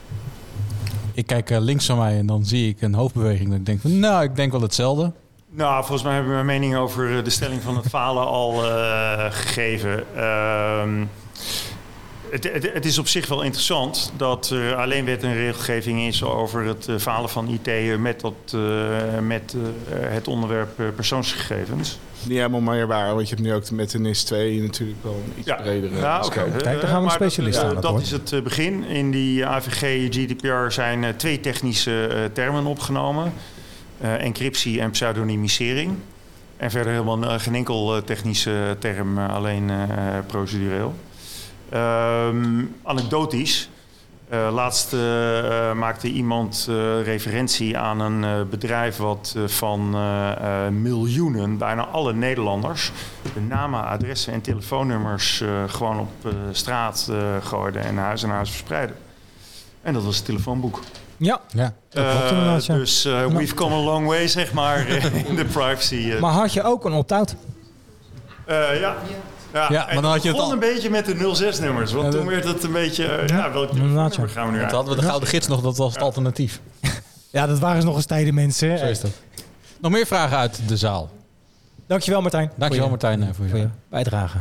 Ik kijk links van mij en dan zie ik een hoofdbeweging. Dat ik denk van, nou, ik denk wel hetzelfde. Nou, volgens mij hebben we mijn mening over de stelling van het falen al eh, gegeven. Ehm, het, het, het is op zich wel interessant dat er alleen wet en regelgeving is over het eh, falen van IT met, dat, eh, met eh, het onderwerp persoonsgegevens. Niet helemaal meer waar, want je hebt nu ook met de NIS 2 natuurlijk wel een iets bredere Ja. Kijk, daar gaan we een Maar specialist dat, aan Dat woord. is het begin. In die AVG GDPR zijn twee technische termen opgenomen. Eh, encryptie en pseudonymisering. En verder helemaal geen enkel technische term, alleen eh, procedureel. Ehm, anekdotisch. Eh, laatst eh, eh, maakte iemand eh, referentie aan een eh, bedrijf wat van miljoenen, bijna alle Nederlanders, de namen, adressen en telefoonnummers eh, gewoon op eh, straat eh gooide en huis aan huis verspreidde. En dat was het telefoonboek. Ja, Ja. dat ja. Dus eh, we've come a long way, zeg maar, eh, [laughs] in de privacy. Maar had je ook een opt-out? Eh, ja. Ja, Ja, en maar dan had je het begon al- een beetje met de 06-nummers. Want Ja, toen dat- werd het een beetje... eh, ja, welk Inderdaad, nummer gaan we nu Toen hadden we de Gouden Gids nog, dat was het alternatief. Ja, dat waren ze nog eens tijden, mensen. Zo is dat. Nog meer vragen uit de zaal. Dankjewel, Martijn. Dankjewel Voor je- Martijn eh, voor Voor je. je bijdrage.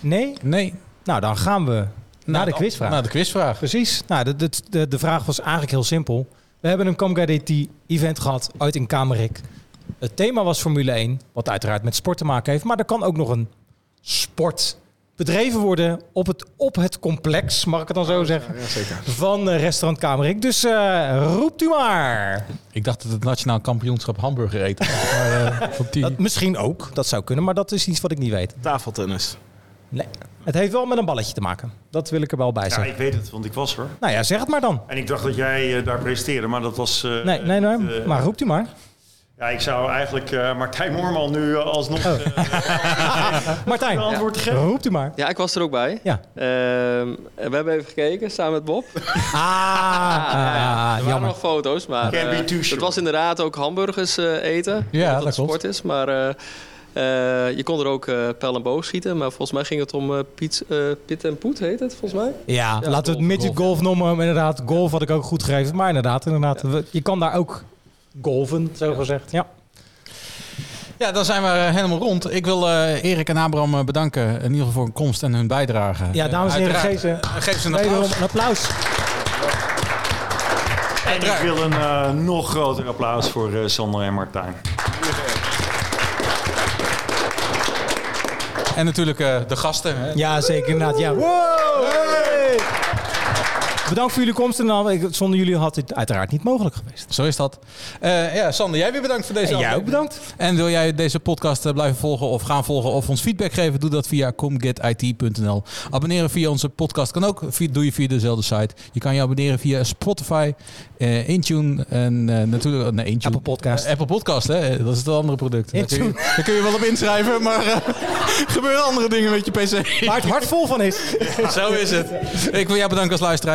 Nee? Nee. Nou, dan gaan we naar de de- quizvraag. Naar de quizvraag. Precies. Nou, de, de, de, de vraag was eigenlijk heel simpel. We hebben een ComGDT-event gehad uit in Kamerik. Het thema was Formule 1, wat uiteraard met sport te maken heeft. Maar er kan ook nog een sport bedreven worden op het, op het complex, mag ik het dan zo zeggen, Ja, zeker. van eh, restaurant Kamerik. Dus eh, roept u maar. Ik dacht dat het nationaal kampioenschap hamburger. [laughs] Maar, eh, die... Dat, misschien ook, dat zou kunnen, maar dat is iets wat ik niet weet. Tafeltennis. Nee. Het heeft wel met een balletje te maken. Dat wil ik er wel bij Ja, zeggen. ik weet het, want ik was er. Nou ja, zeg het maar dan. En ik dacht dat jij daar presenteerde, maar dat was... eh, Nee, nee, nee. Maar roept u maar. Ja, ik zou eigenlijk eh, Martijn Moorman nu alsnog Oh. eh, [laughs] Martijn, een antwoord te geven. roept u maar. Ja, ik was er ook bij. Ja. Ehm, en we hebben even gekeken samen met Bob. Ah, ah, [laughs] er waren jammer. nog foto's, maar eh, het sure. was inderdaad ook hamburgers eh, eten. Ja, dat dat klopt. sport is. Maar eh, eh, je kon er ook eh pijl en boog schieten. Maar volgens mij ging het om eh, Piet, eh, Pit en Poet, heet het volgens mij? Ja, Ja, laten we het midget golf noemen. Inderdaad, golf had ik ook goed gegeven. Maar inderdaad, inderdaad we- je kan daar ook golven, zo gezegd. Ja. Ja, dan zijn we eh, helemaal rond. Ik wil eh, Erik en Abraham eh, bedanken. In ieder geval voor hun komst en hun bijdrage. Ja, dames en heren, geef ze, geef ze een applaus. een applaus. En ik wil een eh, nog groter applaus voor eh, Sander en Martijn. En natuurlijk eh, de gasten. Hè? Ja, zeker inderdaad. Ja. Bedankt voor jullie komst. En dan, ik- zonder jullie had dit uiteraard niet mogelijk geweest. Zo is dat. Eh, ja, Sander, jij weer bedankt voor deze En jij ook bedankt. En wil jij deze podcast eh, blijven volgen of gaan volgen of ons feedback geven? Doe dat via comgetit.nl. Abonneren via onze podcast kan ook. Doe je via dezelfde site. Je kan je abonneren via Spotify, eh, Intune en eh, natuurlijk... Nee, Intune. Apple Podcast. Eh, Apple Podcast, hè? Dat is het andere product. Daar kun, je, Intune. daar kun je wel op inschrijven, maar eh, [laughs] gebeuren andere dingen met je PC. Waar het hart vol van is. [laughs] Zo is het. Ik wil jou bedanken als luisteraar.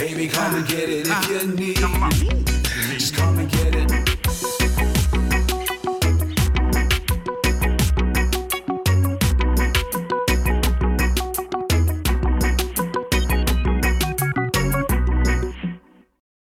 baby, come and get it. If you need, and get it.